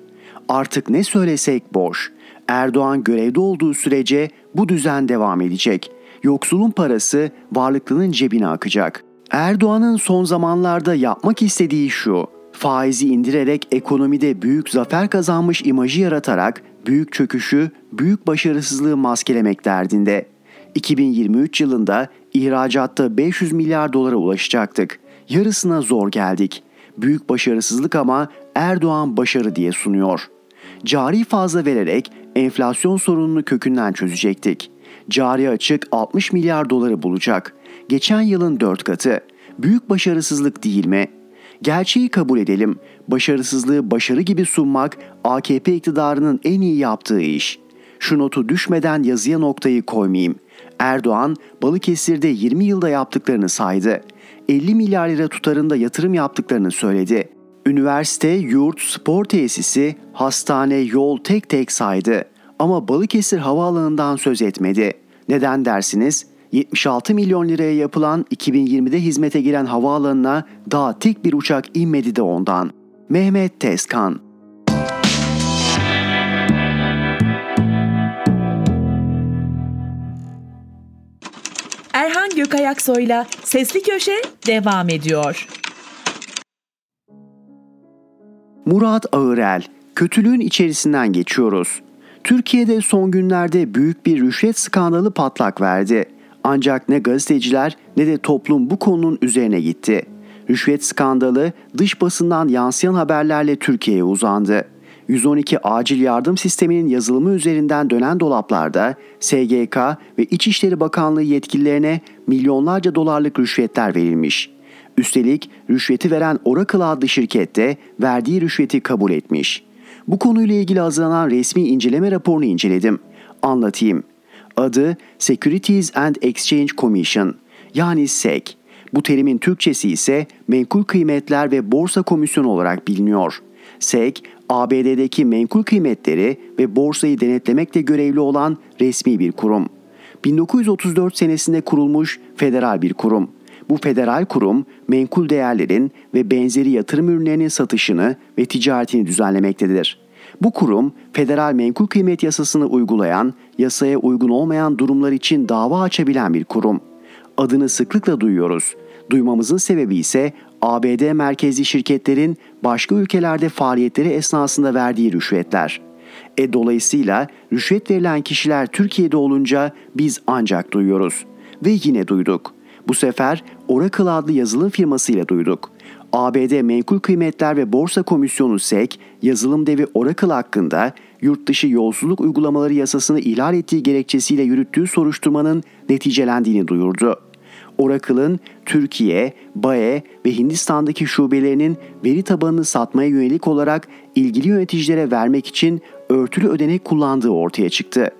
Artık ne söylesek boş. Erdoğan görevde olduğu sürece bu düzen devam edecek. Yoksulun parası varlıklının cebine akacak. Erdoğan'ın son zamanlarda yapmak istediği şu faizi indirerek ekonomide büyük zafer kazanmış imajı yaratarak büyük çöküşü, büyük başarısızlığı maskelemek derdinde. 2023 yılında ihracatta 500 milyar dolara ulaşacaktık. Yarısına zor geldik. Büyük başarısızlık ama Erdoğan başarı diye sunuyor. Cari fazla vererek enflasyon sorununu kökünden çözecektik. Cari açık 60 milyar doları bulacak. Geçen yılın 4 katı. Büyük başarısızlık değil mi? Gerçeği kabul edelim. Başarısızlığı başarı gibi sunmak AKP iktidarının en iyi yaptığı iş. Şu notu düşmeden yazıya noktayı koymayayım. Erdoğan Balıkesir'de 20 yılda yaptıklarını saydı. 50 milyar lira tutarında yatırım yaptıklarını söyledi. Üniversite, yurt, spor tesisi, hastane, yol tek tek saydı. Ama Balıkesir havaalanından söz etmedi. Neden dersiniz? 76 milyon liraya yapılan 2020'de hizmete giren havaalanına daha tek bir uçak inmedi de ondan. Mehmet Tezkan Erhan Gökayaksoy'la Sesli Köşe devam ediyor. Murat Ağırel, kötülüğün içerisinden geçiyoruz. Türkiye'de son günlerde büyük bir rüşvet skandalı patlak verdi. Ancak ne gazeteciler ne de toplum bu konunun üzerine gitti. Rüşvet skandalı dış basından yansıyan haberlerle Türkiye'ye uzandı. 112 acil yardım sisteminin yazılımı üzerinden dönen dolaplarda SGK ve İçişleri Bakanlığı yetkililerine milyonlarca dolarlık rüşvetler verilmiş. Üstelik rüşveti veren Oracle adlı şirket de verdiği rüşveti kabul etmiş. Bu konuyla ilgili hazırlanan resmi inceleme raporunu inceledim. Anlatayım. Adı Securities and Exchange Commission yani SEC. Bu terimin Türkçesi ise Menkul Kıymetler ve Borsa Komisyonu olarak biliniyor. SEC, ABD'deki menkul kıymetleri ve borsayı denetlemekle görevli olan resmi bir kurum. 1934 senesinde kurulmuş federal bir kurum. Bu federal kurum menkul değerlerin ve benzeri yatırım ürünlerinin satışını ve ticaretini düzenlemektedir. Bu kurum federal menkul kıymet yasasını uygulayan, yasaya uygun olmayan durumlar için dava açabilen bir kurum. Adını sıklıkla duyuyoruz. Duymamızın sebebi ise ABD merkezli şirketlerin başka ülkelerde faaliyetleri esnasında verdiği rüşvetler. E dolayısıyla rüşvet verilen kişiler Türkiye'de olunca biz ancak duyuyoruz. Ve yine duyduk. Bu sefer Oracle adlı yazılım firmasıyla duyduk. ABD Menkul Kıymetler ve Borsa Komisyonu SEC, yazılım devi Oracle hakkında yurt dışı yolsuzluk uygulamaları yasasını ihlal ettiği gerekçesiyle yürüttüğü soruşturmanın neticelendiğini duyurdu. Oracle'ın Türkiye, BAE ve Hindistan'daki şubelerinin veri tabanını satmaya yönelik olarak ilgili yöneticilere vermek için örtülü ödenek kullandığı ortaya çıktı.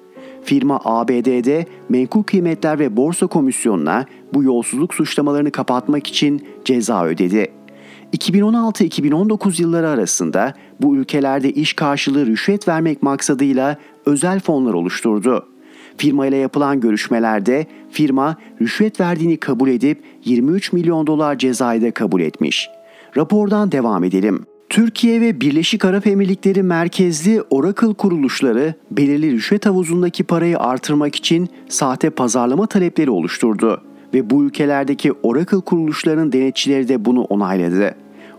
Firma ABD'de Menkul Kıymetler ve Borsa Komisyonu'na bu yolsuzluk suçlamalarını kapatmak için ceza ödedi. 2016-2019 yılları arasında bu ülkelerde iş karşılığı rüşvet vermek maksadıyla özel fonlar oluşturdu. Firma ile yapılan görüşmelerde firma rüşvet verdiğini kabul edip 23 milyon dolar cezayı da kabul etmiş. Rapordan devam edelim. Türkiye ve Birleşik Arap Emirlikleri merkezli Oracle kuruluşları belirli rüşvet havuzundaki parayı artırmak için sahte pazarlama talepleri oluşturdu ve bu ülkelerdeki Oracle kuruluşlarının denetçileri de bunu onayladı.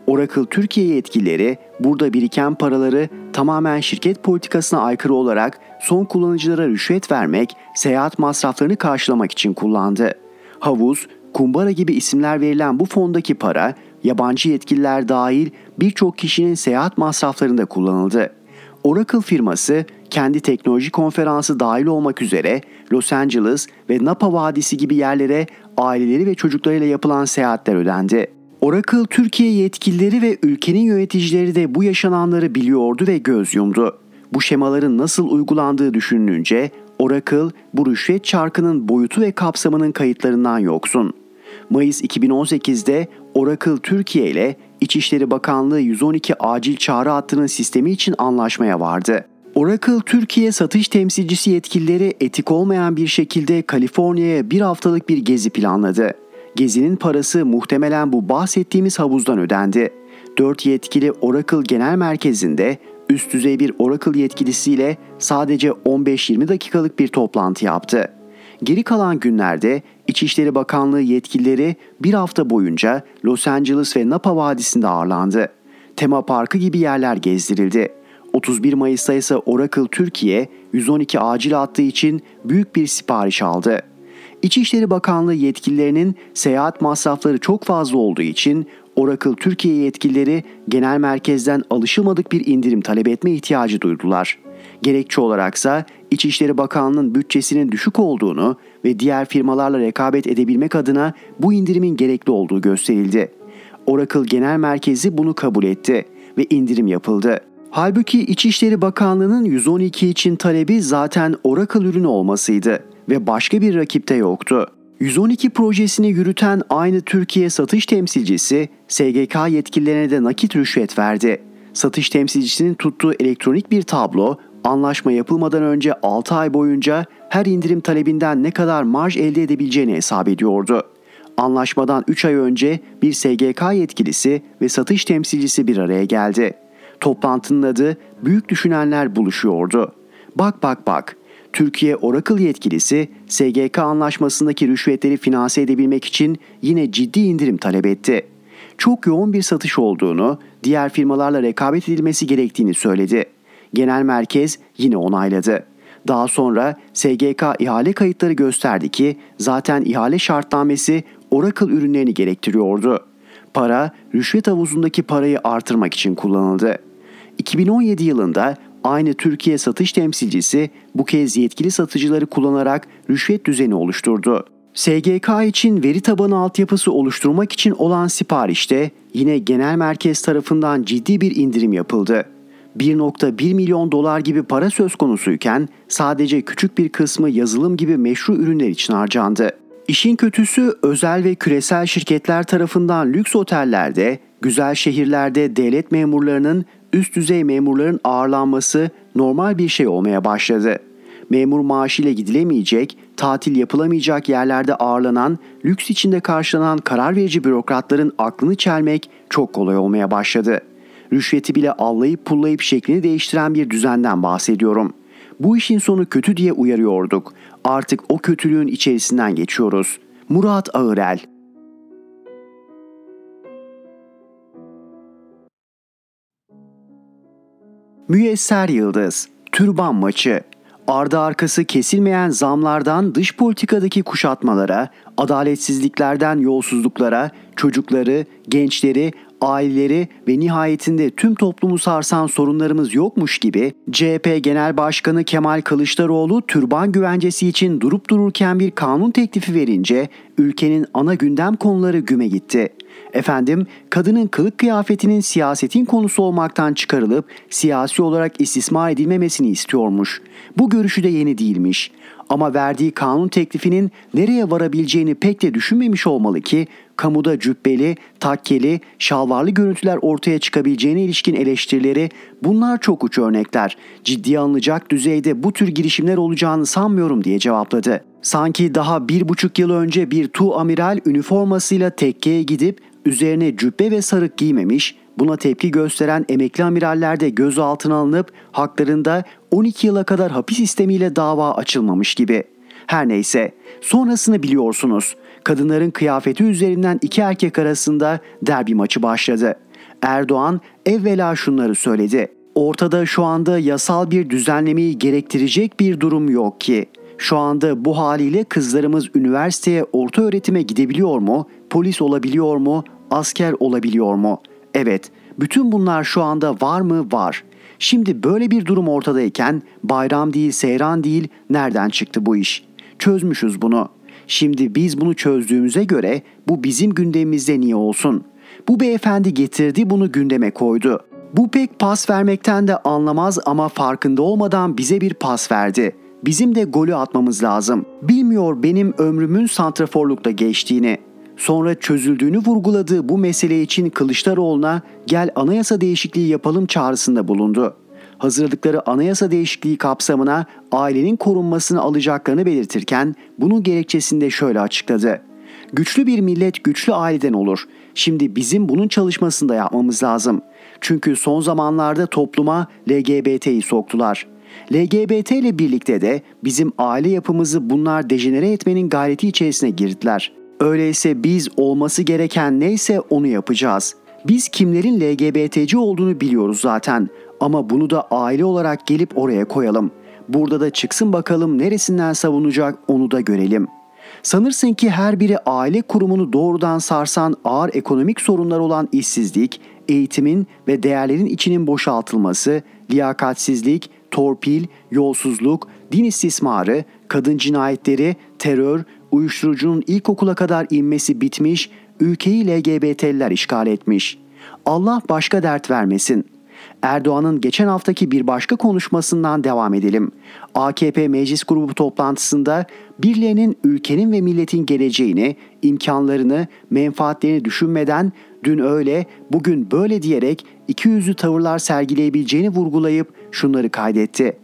Oracle Türkiye yetkilileri burada biriken paraları tamamen şirket politikasına aykırı olarak son kullanıcılara rüşvet vermek, seyahat masraflarını karşılamak için kullandı. Havuz, kumbara gibi isimler verilen bu fondaki para yabancı yetkililer dahil birçok kişinin seyahat masraflarında kullanıldı. Oracle firması kendi teknoloji konferansı dahil olmak üzere Los Angeles ve Napa Vadisi gibi yerlere aileleri ve çocuklarıyla yapılan seyahatler ödendi. Oracle Türkiye yetkilileri ve ülkenin yöneticileri de bu yaşananları biliyordu ve göz yumdu. Bu şemaların nasıl uygulandığı düşünülünce Oracle bu rüşvet çarkının boyutu ve kapsamının kayıtlarından yoksun. Mayıs 2018'de Oracle Türkiye ile İçişleri Bakanlığı 112 acil çağrı hattının sistemi için anlaşmaya vardı. Oracle Türkiye satış temsilcisi yetkilileri etik olmayan bir şekilde Kaliforniya'ya bir haftalık bir gezi planladı. Gezinin parası muhtemelen bu bahsettiğimiz havuzdan ödendi. 4 yetkili Oracle Genel Merkezi'nde üst düzey bir Oracle yetkilisiyle sadece 15-20 dakikalık bir toplantı yaptı. Geri kalan günlerde İçişleri Bakanlığı yetkilileri bir hafta boyunca Los Angeles ve Napa Vadisi'nde ağırlandı. Tema parkı gibi yerler gezdirildi. 31 Mayıs'ta ise Oracle Türkiye 112 acil hattı için büyük bir sipariş aldı. İçişleri Bakanlığı yetkililerinin seyahat masrafları çok fazla olduğu için Oracle Türkiye yetkilileri genel merkezden alışılmadık bir indirim talep etme ihtiyacı duydular. Gerekçe olaraksa İçişleri Bakanlığı'nın bütçesinin düşük olduğunu ve diğer firmalarla rekabet edebilmek adına bu indirimin gerekli olduğu gösterildi. Oracle Genel Merkezi bunu kabul etti ve indirim yapıldı. Halbuki İçişleri Bakanlığı'nın 112 için talebi zaten Oracle ürünü olmasıydı ve başka bir rakipte yoktu. 112 projesini yürüten aynı Türkiye satış temsilcisi SGK yetkililerine de nakit rüşvet verdi. Satış temsilcisinin tuttuğu elektronik bir tablo anlaşma yapılmadan önce 6 ay boyunca her indirim talebinden ne kadar marj elde edebileceğini hesap ediyordu. Anlaşmadan 3 ay önce bir SGK yetkilisi ve satış temsilcisi bir araya geldi. Toplantının adı Büyük Düşünenler Buluşuyordu. Bak bak bak, Türkiye Oracle yetkilisi SGK anlaşmasındaki rüşvetleri finanse edebilmek için yine ciddi indirim talep etti. Çok yoğun bir satış olduğunu, diğer firmalarla rekabet edilmesi gerektiğini söyledi. Genel merkez yine onayladı. Daha sonra SGK ihale kayıtları gösterdi ki zaten ihale şartnamesi Oracle ürünlerini gerektiriyordu. Para rüşvet havuzundaki parayı artırmak için kullanıldı. 2017 yılında aynı Türkiye satış temsilcisi bu kez yetkili satıcıları kullanarak rüşvet düzeni oluşturdu. SGK için veri tabanı altyapısı oluşturmak için olan siparişte yine genel merkez tarafından ciddi bir indirim yapıldı. 1.1 milyon dolar gibi para söz konusuyken sadece küçük bir kısmı yazılım gibi meşru ürünler için harcandı. İşin kötüsü özel ve küresel şirketler tarafından lüks otellerde, güzel şehirlerde devlet memurlarının üst düzey memurların ağırlanması normal bir şey olmaya başladı. Memur maaşıyla gidilemeyecek, tatil yapılamayacak yerlerde ağırlanan, lüks içinde karşılanan karar verici bürokratların aklını çelmek çok kolay olmaya başladı. Rüşveti bile allayıp pullayıp şeklini değiştiren bir düzenden bahsediyorum. Bu işin sonu kötü diye uyarıyorduk. Artık o kötülüğün içerisinden geçiyoruz. Murat Ağırel Müyesser Yıldız Türban Maçı Ardı arkası kesilmeyen zamlardan dış politikadaki kuşatmalara, adaletsizliklerden yolsuzluklara, çocukları, gençleri, aileleri ve nihayetinde tüm toplumu sarsan sorunlarımız yokmuş gibi CHP Genel Başkanı Kemal Kılıçdaroğlu türban güvencesi için durup dururken bir kanun teklifi verince ülkenin ana gündem konuları güme gitti. Efendim, kadının kılık kıyafetinin siyasetin konusu olmaktan çıkarılıp siyasi olarak istismar edilmemesini istiyormuş. Bu görüşü de yeni değilmiş. Ama verdiği kanun teklifinin nereye varabileceğini pek de düşünmemiş olmalı ki kamuda cübbeli, takkeli, şalvarlı görüntüler ortaya çıkabileceğine ilişkin eleştirileri bunlar çok uç örnekler. Ciddiye alınacak düzeyde bu tür girişimler olacağını sanmıyorum diye cevapladı. Sanki daha bir buçuk yıl önce bir tu amiral üniformasıyla tekkeye gidip üzerine cübbe ve sarık giymemiş, buna tepki gösteren emekli amiraller de gözaltına alınıp haklarında 12 yıla kadar hapis sistemiyle dava açılmamış gibi. Her neyse, sonrasını biliyorsunuz. Kadınların kıyafeti üzerinden iki erkek arasında derbi maçı başladı. Erdoğan evvela şunları söyledi. Ortada şu anda yasal bir düzenlemeyi gerektirecek bir durum yok ki. Şu anda bu haliyle kızlarımız üniversiteye, orta öğretime gidebiliyor mu? Polis olabiliyor mu? Asker olabiliyor mu? Evet, bütün bunlar şu anda var mı? Var. Şimdi böyle bir durum ortadayken bayram değil, seyran değil, nereden çıktı bu iş? Çözmüşüz bunu. Şimdi biz bunu çözdüğümüze göre bu bizim gündemimizde niye olsun? Bu beyefendi getirdi bunu gündeme koydu. Bu pek pas vermekten de anlamaz ama farkında olmadan bize bir pas verdi. Bizim de golü atmamız lazım. Bilmiyor benim ömrümün santraforlukta geçtiğini. Sonra çözüldüğünü vurguladığı bu mesele için Kılıçdaroğlu'na gel anayasa değişikliği yapalım çağrısında bulundu. Hazırladıkları anayasa değişikliği kapsamına ailenin korunmasını alacaklarını belirtirken bunun gerekçesini de şöyle açıkladı. Güçlü bir millet güçlü aileden olur. Şimdi bizim bunun çalışmasını da yapmamız lazım. Çünkü son zamanlarda topluma LGBT'yi soktular. LGBT ile birlikte de bizim aile yapımızı bunlar dejenere etmenin gayreti içerisine girdiler. Öyleyse biz olması gereken neyse onu yapacağız. Biz kimlerin LGBT'ci olduğunu biliyoruz zaten ama bunu da aile olarak gelip oraya koyalım. Burada da çıksın bakalım neresinden savunacak onu da görelim. Sanırsın ki her biri aile kurumunu doğrudan sarsan ağır ekonomik sorunlar olan işsizlik, eğitimin ve değerlerin içinin boşaltılması, liyakatsizlik, torpil, yolsuzluk, din istismarı, kadın cinayetleri, terör, uyuşturucunun ilkokula kadar inmesi bitmiş, ülkeyi LGBT'liler işgal etmiş. Allah başka dert vermesin. Erdoğan'ın geçen haftaki bir başka konuşmasından devam edelim. AKP Meclis Grubu toplantısında birilerinin ülkenin ve milletin geleceğini, imkanlarını, menfaatlerini düşünmeden dün öyle, bugün böyle diyerek iki yüzlü tavırlar sergileyebileceğini vurgulayıp şunları kaydetti.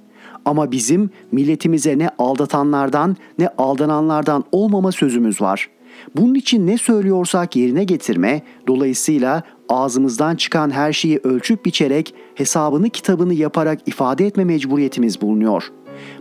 Ama bizim milletimize ne aldatanlardan ne aldananlardan olmama sözümüz var. Bunun için ne söylüyorsak yerine getirme, dolayısıyla ağzımızdan çıkan her şeyi ölçüp biçerek hesabını kitabını yaparak ifade etme mecburiyetimiz bulunuyor.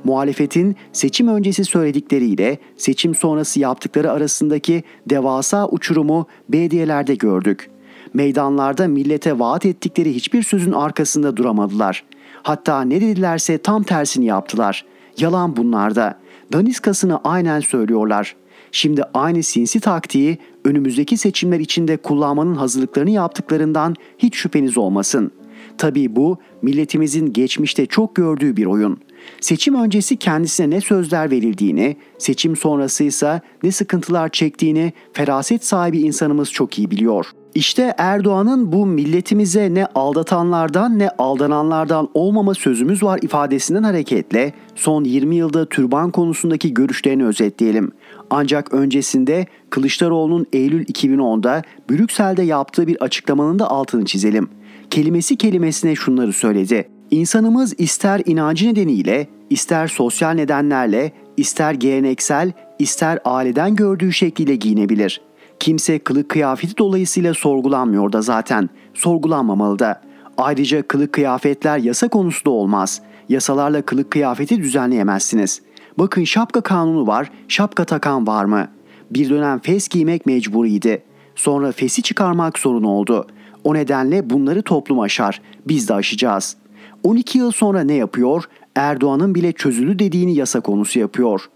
Muhalefetin seçim öncesi söyledikleriyle seçim sonrası yaptıkları arasındaki devasa uçurumu belediyelerde gördük. Meydanlarda millete vaat ettikleri hiçbir sözün arkasında duramadılar. Hatta ne dedilerse tam tersini yaptılar. Yalan bunlarda. Daniskasını aynen söylüyorlar. Şimdi aynı sinsi taktiği önümüzdeki seçimler içinde kullanmanın hazırlıklarını yaptıklarından hiç şüpheniz olmasın. Tabii bu milletimizin geçmişte çok gördüğü bir oyun. Seçim öncesi kendisine ne sözler verildiğini, seçim sonrası ise ne sıkıntılar çektiğini feraset sahibi insanımız çok iyi biliyor. İşte Erdoğan'ın bu milletimize ne aldatanlardan ne aldananlardan olmama sözümüz var ifadesinden hareketle son 20 yılda türban konusundaki görüşlerini özetleyelim. Ancak öncesinde Kılıçdaroğlu'nun Eylül 2010'da Brüksel'de yaptığı bir açıklamanın da altını çizelim. Kelimesi kelimesine şunları söyledi. İnsanımız ister inancı nedeniyle, ister sosyal nedenlerle, ister geleneksel, ister aileden gördüğü şekliyle giyinebilir. Kimse kılık kıyafeti dolayısıyla sorgulanmıyor da zaten. Sorgulanmamalı da. Ayrıca kılık kıyafetler yasa konusu da olmaz. Yasalarla kılık kıyafeti düzenleyemezsiniz. Bakın şapka kanunu var, şapka takan var mı? Bir dönem fes giymek mecburiydi. Sonra fesi çıkarmak sorun oldu. O nedenle bunları toplum aşar. Biz de aşacağız. 12 yıl sonra ne yapıyor? Erdoğan'ın bile çözülü dediğini yasa konusu yapıyor.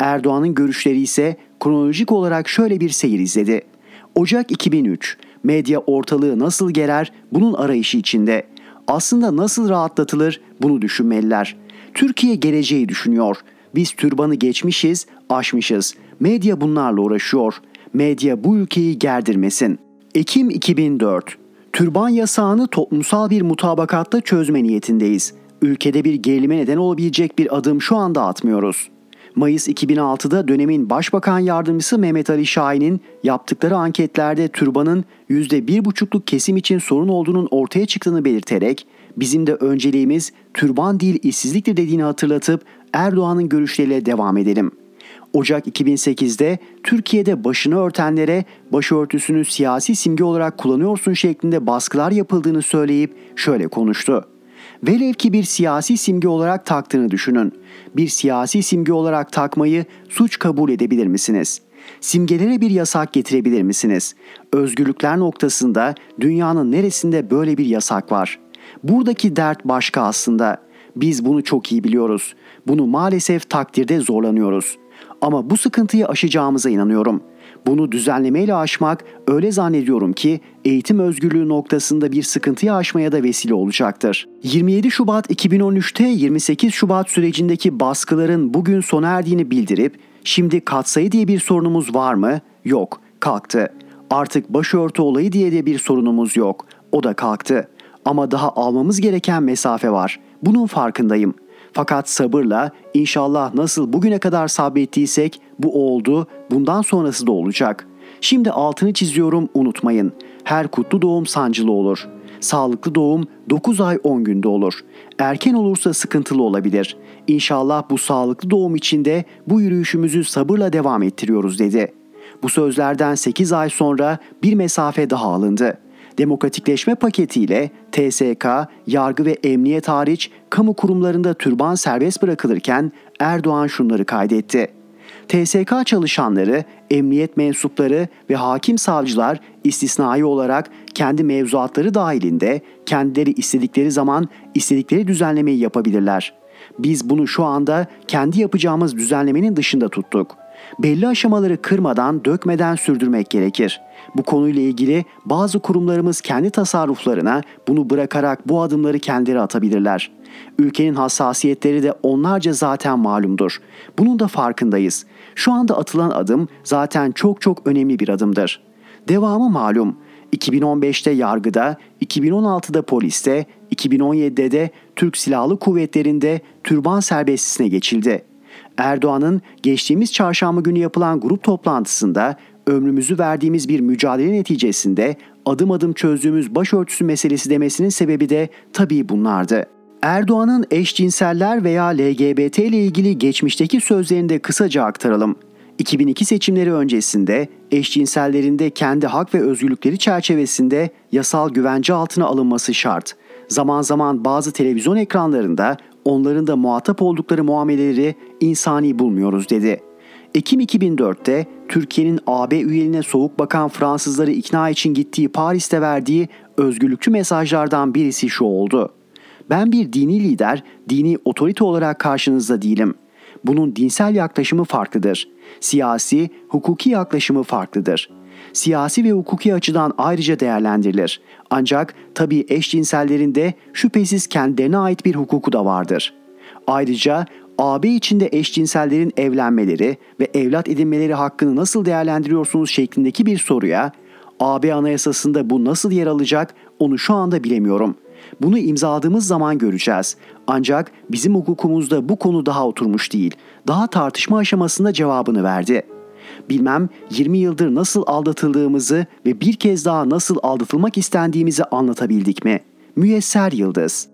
Erdoğan'ın görüşleri ise kronolojik olarak şöyle bir seyir izledi. Ocak 2003. Medya ortalığı nasıl gerer bunun arayışı içinde. Aslında nasıl rahatlatılır bunu düşünmeliler. Türkiye geleceği düşünüyor. Biz türbanı geçmişiz, aşmışız. Medya bunlarla uğraşıyor. Medya bu ülkeyi gerdirmesin. Ekim 2004. Türban yasağını toplumsal bir mutabakatta çözme niyetindeyiz. Ülkede bir gerilime neden olabilecek bir adım şu anda atmıyoruz. Mayıs 2006'da dönemin Başbakan Yardımcısı Mehmet Ali Şahin'in yaptıkları anketlerde türbanın %1,5'luk kesim için sorun olduğunun ortaya çıktığını belirterek bizim de önceliğimiz türban değil işsizliktir dediğini hatırlatıp Erdoğan'ın görüşleriyle devam edelim. Ocak 2008'de Türkiye'de başını örtenlere başörtüsünü siyasi simge olarak kullanıyorsun şeklinde baskılar yapıldığını söyleyip şöyle konuştu. Velev ki bir siyasi simge olarak taktığını düşünün. Bir siyasi simge olarak takmayı suç kabul edebilir misiniz? Simgelere bir yasak getirebilir misiniz? Özgürlükler noktasında dünyanın neresinde böyle bir yasak var? Buradaki dert başka aslında. Biz bunu çok iyi biliyoruz. Bunu maalesef takdirde zorlanıyoruz. Ama bu sıkıntıyı aşacağımıza inanıyorum.'' Bunu düzenlemeyle aşmak öyle zannediyorum ki eğitim özgürlüğü noktasında bir sıkıntıyı aşmaya da vesile olacaktır. 27 Şubat 2013'te 28 Şubat sürecindeki baskıların bugün sona erdiğini bildirip şimdi katsayı diye bir sorunumuz var mı? Yok, kalktı. Artık başörtü olayı diye de bir sorunumuz yok. O da kalktı. Ama daha almamız gereken mesafe var. Bunun farkındayım. Fakat sabırla inşallah nasıl bugüne kadar sabrettiysek bu oldu, bundan sonrası da olacak. Şimdi altını çiziyorum unutmayın. Her kutlu doğum sancılı olur. Sağlıklı doğum 9 ay 10 günde olur. Erken olursa sıkıntılı olabilir. İnşallah bu sağlıklı doğum içinde bu yürüyüşümüzü sabırla devam ettiriyoruz dedi. Bu sözlerden 8 ay sonra bir mesafe daha alındı demokratikleşme paketiyle TSK, yargı ve emniyet hariç kamu kurumlarında türban serbest bırakılırken Erdoğan şunları kaydetti. TSK çalışanları, emniyet mensupları ve hakim savcılar istisnai olarak kendi mevzuatları dahilinde kendileri istedikleri zaman istedikleri düzenlemeyi yapabilirler. Biz bunu şu anda kendi yapacağımız düzenlemenin dışında tuttuk. Belli aşamaları kırmadan, dökmeden sürdürmek gerekir. Bu konuyla ilgili bazı kurumlarımız kendi tasarruflarına bunu bırakarak bu adımları kendileri atabilirler. Ülkenin hassasiyetleri de onlarca zaten malumdur. Bunun da farkındayız. Şu anda atılan adım zaten çok çok önemli bir adımdır. Devamı malum. 2015'te yargıda, 2016'da poliste, 2017'de de Türk Silahlı Kuvvetleri'nde türban serbestisine geçildi. Erdoğan'ın geçtiğimiz çarşamba günü yapılan grup toplantısında ömrümüzü verdiğimiz bir mücadele neticesinde adım adım çözdüğümüz başörtüsü meselesi demesinin sebebi de tabii bunlardı. Erdoğan'ın eşcinseller veya LGBT ile ilgili geçmişteki sözlerini de kısaca aktaralım. 2002 seçimleri öncesinde eşcinsellerin de kendi hak ve özgürlükleri çerçevesinde yasal güvence altına alınması şart. Zaman zaman bazı televizyon ekranlarında onların da muhatap oldukları muameleleri insani bulmuyoruz dedi. Ekim 2004'te Türkiye'nin AB üyeliğine soğuk bakan Fransızları ikna için gittiği Paris'te verdiği özgürlükçü mesajlardan birisi şu oldu. Ben bir dini lider, dini otorite olarak karşınızda değilim. Bunun dinsel yaklaşımı farklıdır. Siyasi, hukuki yaklaşımı farklıdır. Siyasi ve hukuki açıdan ayrıca değerlendirilir. Ancak tabii eşcinsellerin de şüphesiz kendilerine ait bir hukuku da vardır. Ayrıca AB içinde eşcinsellerin evlenmeleri ve evlat edinmeleri hakkını nasıl değerlendiriyorsunuz şeklindeki bir soruya AB Anayasası'nda bu nasıl yer alacak onu şu anda bilemiyorum. Bunu imzaladığımız zaman göreceğiz. Ancak bizim hukukumuzda bu konu daha oturmuş değil. Daha tartışma aşamasında cevabını verdi. Bilmem 20 yıldır nasıl aldatıldığımızı ve bir kez daha nasıl aldatılmak istendiğimizi anlatabildik mi? Müyesser Yıldız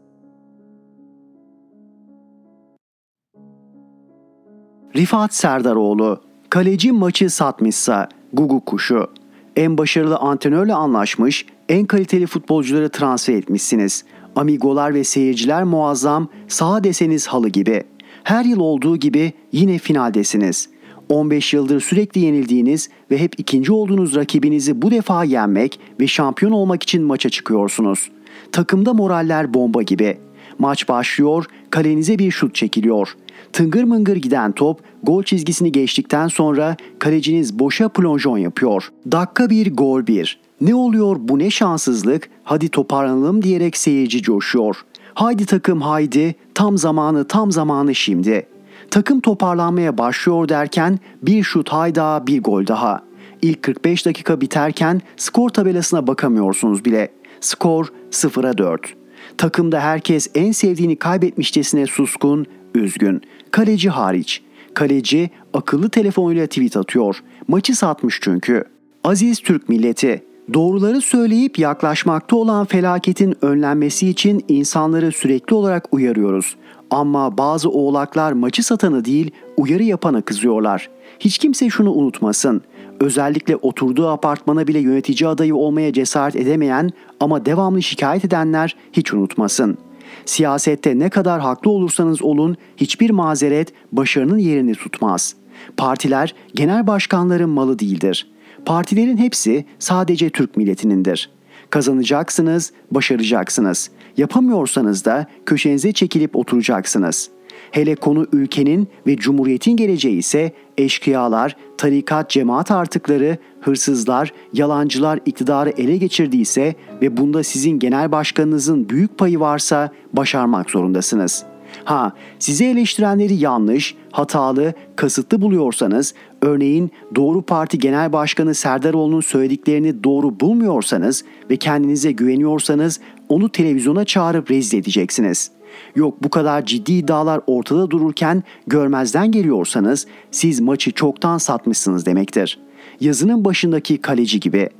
Rifat Serdaroğlu Kaleci maçı satmışsa Gugu kuşu. En başarılı antrenörle anlaşmış, en kaliteli futbolcuları transfer etmişsiniz. Amigolar ve seyirciler muazzam, saha deseniz halı gibi. Her yıl olduğu gibi yine finaldesiniz. 15 yıldır sürekli yenildiğiniz ve hep ikinci olduğunuz rakibinizi bu defa yenmek ve şampiyon olmak için maça çıkıyorsunuz. Takımda moraller bomba gibi. Maç başlıyor, kalenize bir şut çekiliyor. Tıngır mıngır giden top gol çizgisini geçtikten sonra kaleciniz boşa plonjon yapıyor. Dakika bir gol bir. Ne oluyor bu ne şanssızlık hadi toparlanalım diyerek seyirci coşuyor. Haydi takım haydi tam zamanı tam zamanı şimdi. Takım toparlanmaya başlıyor derken bir şut hayda bir gol daha. İlk 45 dakika biterken skor tabelasına bakamıyorsunuz bile. Skor 0'a 4. Takımda herkes en sevdiğini kaybetmişçesine suskun, üzgün. Kaleci hariç. Kaleci akıllı telefonuyla tweet atıyor. Maçı satmış çünkü. Aziz Türk milleti, doğruları söyleyip yaklaşmakta olan felaketin önlenmesi için insanları sürekli olarak uyarıyoruz. Ama bazı oğlaklar maçı satanı değil, uyarı yapana kızıyorlar. Hiç kimse şunu unutmasın. Özellikle oturduğu apartmana bile yönetici adayı olmaya cesaret edemeyen ama devamlı şikayet edenler hiç unutmasın.'' Siyasette ne kadar haklı olursanız olun hiçbir mazeret başarının yerini tutmaz. Partiler genel başkanların malı değildir. Partilerin hepsi sadece Türk milletinindir. Kazanacaksınız, başaracaksınız. Yapamıyorsanız da köşenize çekilip oturacaksınız.'' Hele konu ülkenin ve cumhuriyetin geleceği ise eşkıyalar, tarikat cemaat artıkları, hırsızlar, yalancılar iktidarı ele geçirdiyse ve bunda sizin genel başkanınızın büyük payı varsa başarmak zorundasınız. Ha, sizi eleştirenleri yanlış, hatalı, kasıtlı buluyorsanız, örneğin Doğru Parti Genel Başkanı Serdaroğlu'nun söylediklerini doğru bulmuyorsanız ve kendinize güveniyorsanız onu televizyona çağırıp rezil edeceksiniz.'' Yok bu kadar ciddi iddialar ortada dururken görmezden geliyorsanız siz maçı çoktan satmışsınız demektir. Yazının başındaki kaleci gibi.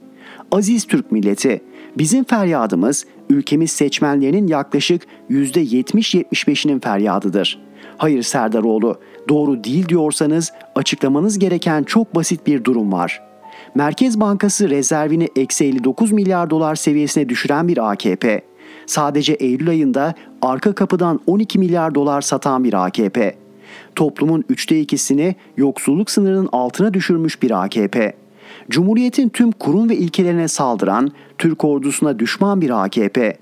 Aziz Türk milleti, bizim feryadımız ülkemiz seçmenlerinin yaklaşık %70-75'inin feryadıdır. Hayır Serdaroğlu, doğru değil diyorsanız açıklamanız gereken çok basit bir durum var.'' Merkez Bankası rezervini eksi 59 milyar dolar seviyesine düşüren bir AKP, Sadece Eylül ayında arka kapıdan 12 milyar dolar satan bir AKP. Toplumun üçte ikisini yoksulluk sınırının altına düşürmüş bir AKP. Cumhuriyetin tüm kurum ve ilkelerine saldıran, Türk ordusuna düşman bir AKP.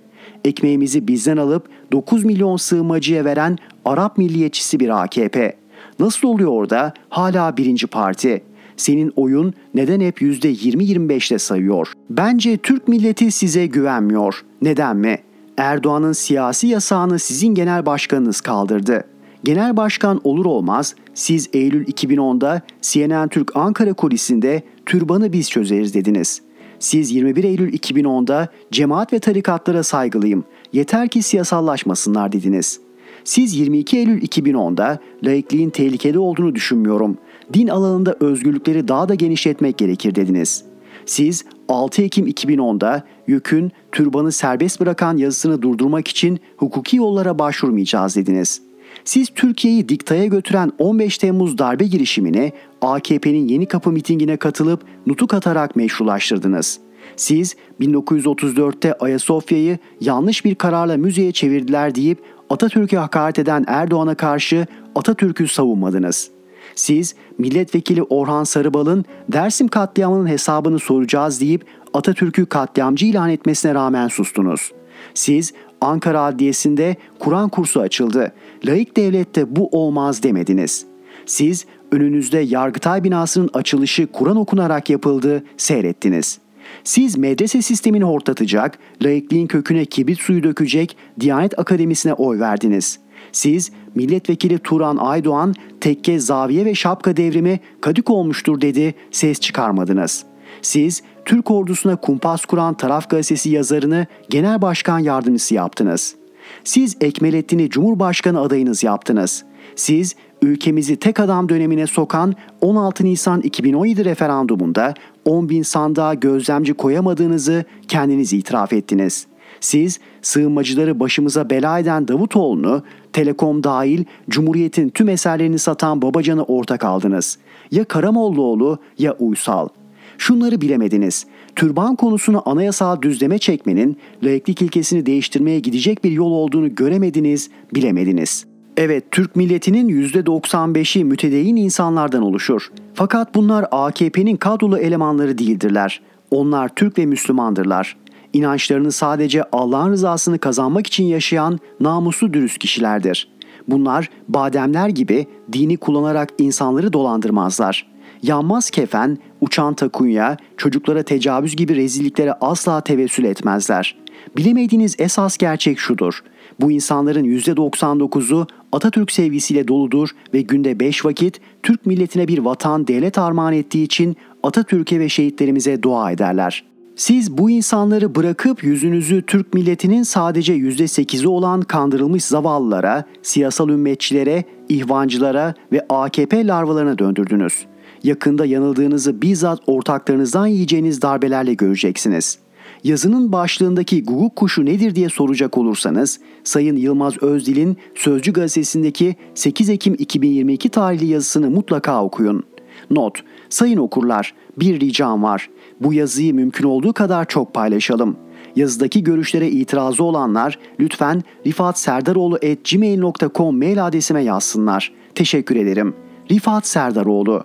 Ekmeğimizi bizden alıp 9 milyon sığınmacıya veren Arap milliyetçisi bir AKP. Nasıl oluyor da hala birinci parti? Senin oyun neden hep %20-25'te sayıyor? Bence Türk milleti size güvenmiyor. Neden mi? Erdoğan'ın siyasi yasağını sizin genel başkanınız kaldırdı. Genel başkan olur olmaz siz Eylül 2010'da CNN Türk Ankara kulisinde türbanı biz çözeriz dediniz. Siz 21 Eylül 2010'da cemaat ve tarikatlara saygılıyım. Yeter ki siyasallaşmasınlar dediniz. Siz 22 Eylül 2010'da laikliğin tehlikeli olduğunu düşünmüyorum. Din alanında özgürlükleri daha da genişletmek gerekir dediniz. Siz 6 Ekim 2010'da YÖK'ün türbanı serbest bırakan yazısını durdurmak için hukuki yollara başvurmayacağız dediniz. Siz Türkiye'yi diktaya götüren 15 Temmuz darbe girişimini AKP'nin Yeni Kapı mitingine katılıp nutuk atarak meşrulaştırdınız. Siz 1934'te Ayasofya'yı yanlış bir kararla müzeye çevirdiler deyip Atatürk'e hakaret eden Erdoğan'a karşı Atatürk'ü savunmadınız.'' Siz milletvekili Orhan Sarıbal'ın Dersim katliamının hesabını soracağız deyip Atatürk'ü katliamcı ilan etmesine rağmen sustunuz. Siz Ankara Adliyesi'nde Kur'an kursu açıldı. Laik devlette bu olmaz demediniz. Siz önünüzde Yargıtay binasının açılışı Kur'an okunarak yapıldı, seyrettiniz. Siz medrese sistemini hortlatacak, laikliğin köküne kibrit suyu dökecek Diyanet Akademisi'ne oy verdiniz.'' Siz milletvekili Turan Aydoğan tekke zaviye ve şapka devrimi kadük olmuştur dedi ses çıkarmadınız. Siz Türk ordusuna kumpas kuran Taraf Gazetesi yazarını genel başkan yardımcısı yaptınız. Siz Ekmelettin'i Cumhurbaşkanı adayınız yaptınız. Siz ülkemizi tek adam dönemine sokan 16 Nisan 2017 referandumunda 10 bin sandığa gözlemci koyamadığınızı kendiniz itiraf ettiniz. Siz sığınmacıları başımıza bela eden Davutoğlu'nu, Telekom dahil Cumhuriyet'in tüm eserlerini satan Babacan'ı ortak aldınız. Ya Karamollaoğlu ya Uysal. Şunları bilemediniz. Türban konusunu anayasal düzleme çekmenin laiklik ilkesini değiştirmeye gidecek bir yol olduğunu göremediniz, bilemediniz. Evet, Türk milletinin %95'i mütedeyyin insanlardan oluşur. Fakat bunlar AKP'nin kadrolu elemanları değildirler. Onlar Türk ve Müslümandırlar. İnançlarını sadece Allah'ın rızasını kazanmak için yaşayan namuslu dürüst kişilerdir. Bunlar bademler gibi dini kullanarak insanları dolandırmazlar. Yanmaz kefen, uçan takunya, çocuklara tecavüz gibi rezilliklere asla tevessül etmezler. Bilemediğiniz esas gerçek şudur. Bu insanların %99'u Atatürk sevgisiyle doludur ve günde 5 vakit Türk milletine bir vatan devlet armağan ettiği için Atatürk'e ve şehitlerimize dua ederler. Siz bu insanları bırakıp yüzünüzü Türk milletinin sadece %8'i olan kandırılmış zavallılara, siyasal ümmetçilere, ihvancılara ve AKP larvalarına döndürdünüz. Yakında yanıldığınızı bizzat ortaklarınızdan yiyeceğiniz darbelerle göreceksiniz. Yazının başlığındaki guguk kuşu nedir diye soracak olursanız, Sayın Yılmaz Özdil'in Sözcü gazetesindeki 8 Ekim 2022 tarihli yazısını mutlaka okuyun. Not, sayın okurlar, bir ricam var. Bu yazıyı mümkün olduğu kadar çok paylaşalım. Yazıdaki görüşlere itirazı olanlar lütfen rifatserdaroğlu.gmail.com mail adresime yazsınlar. Teşekkür ederim. Rifat Serdaroğlu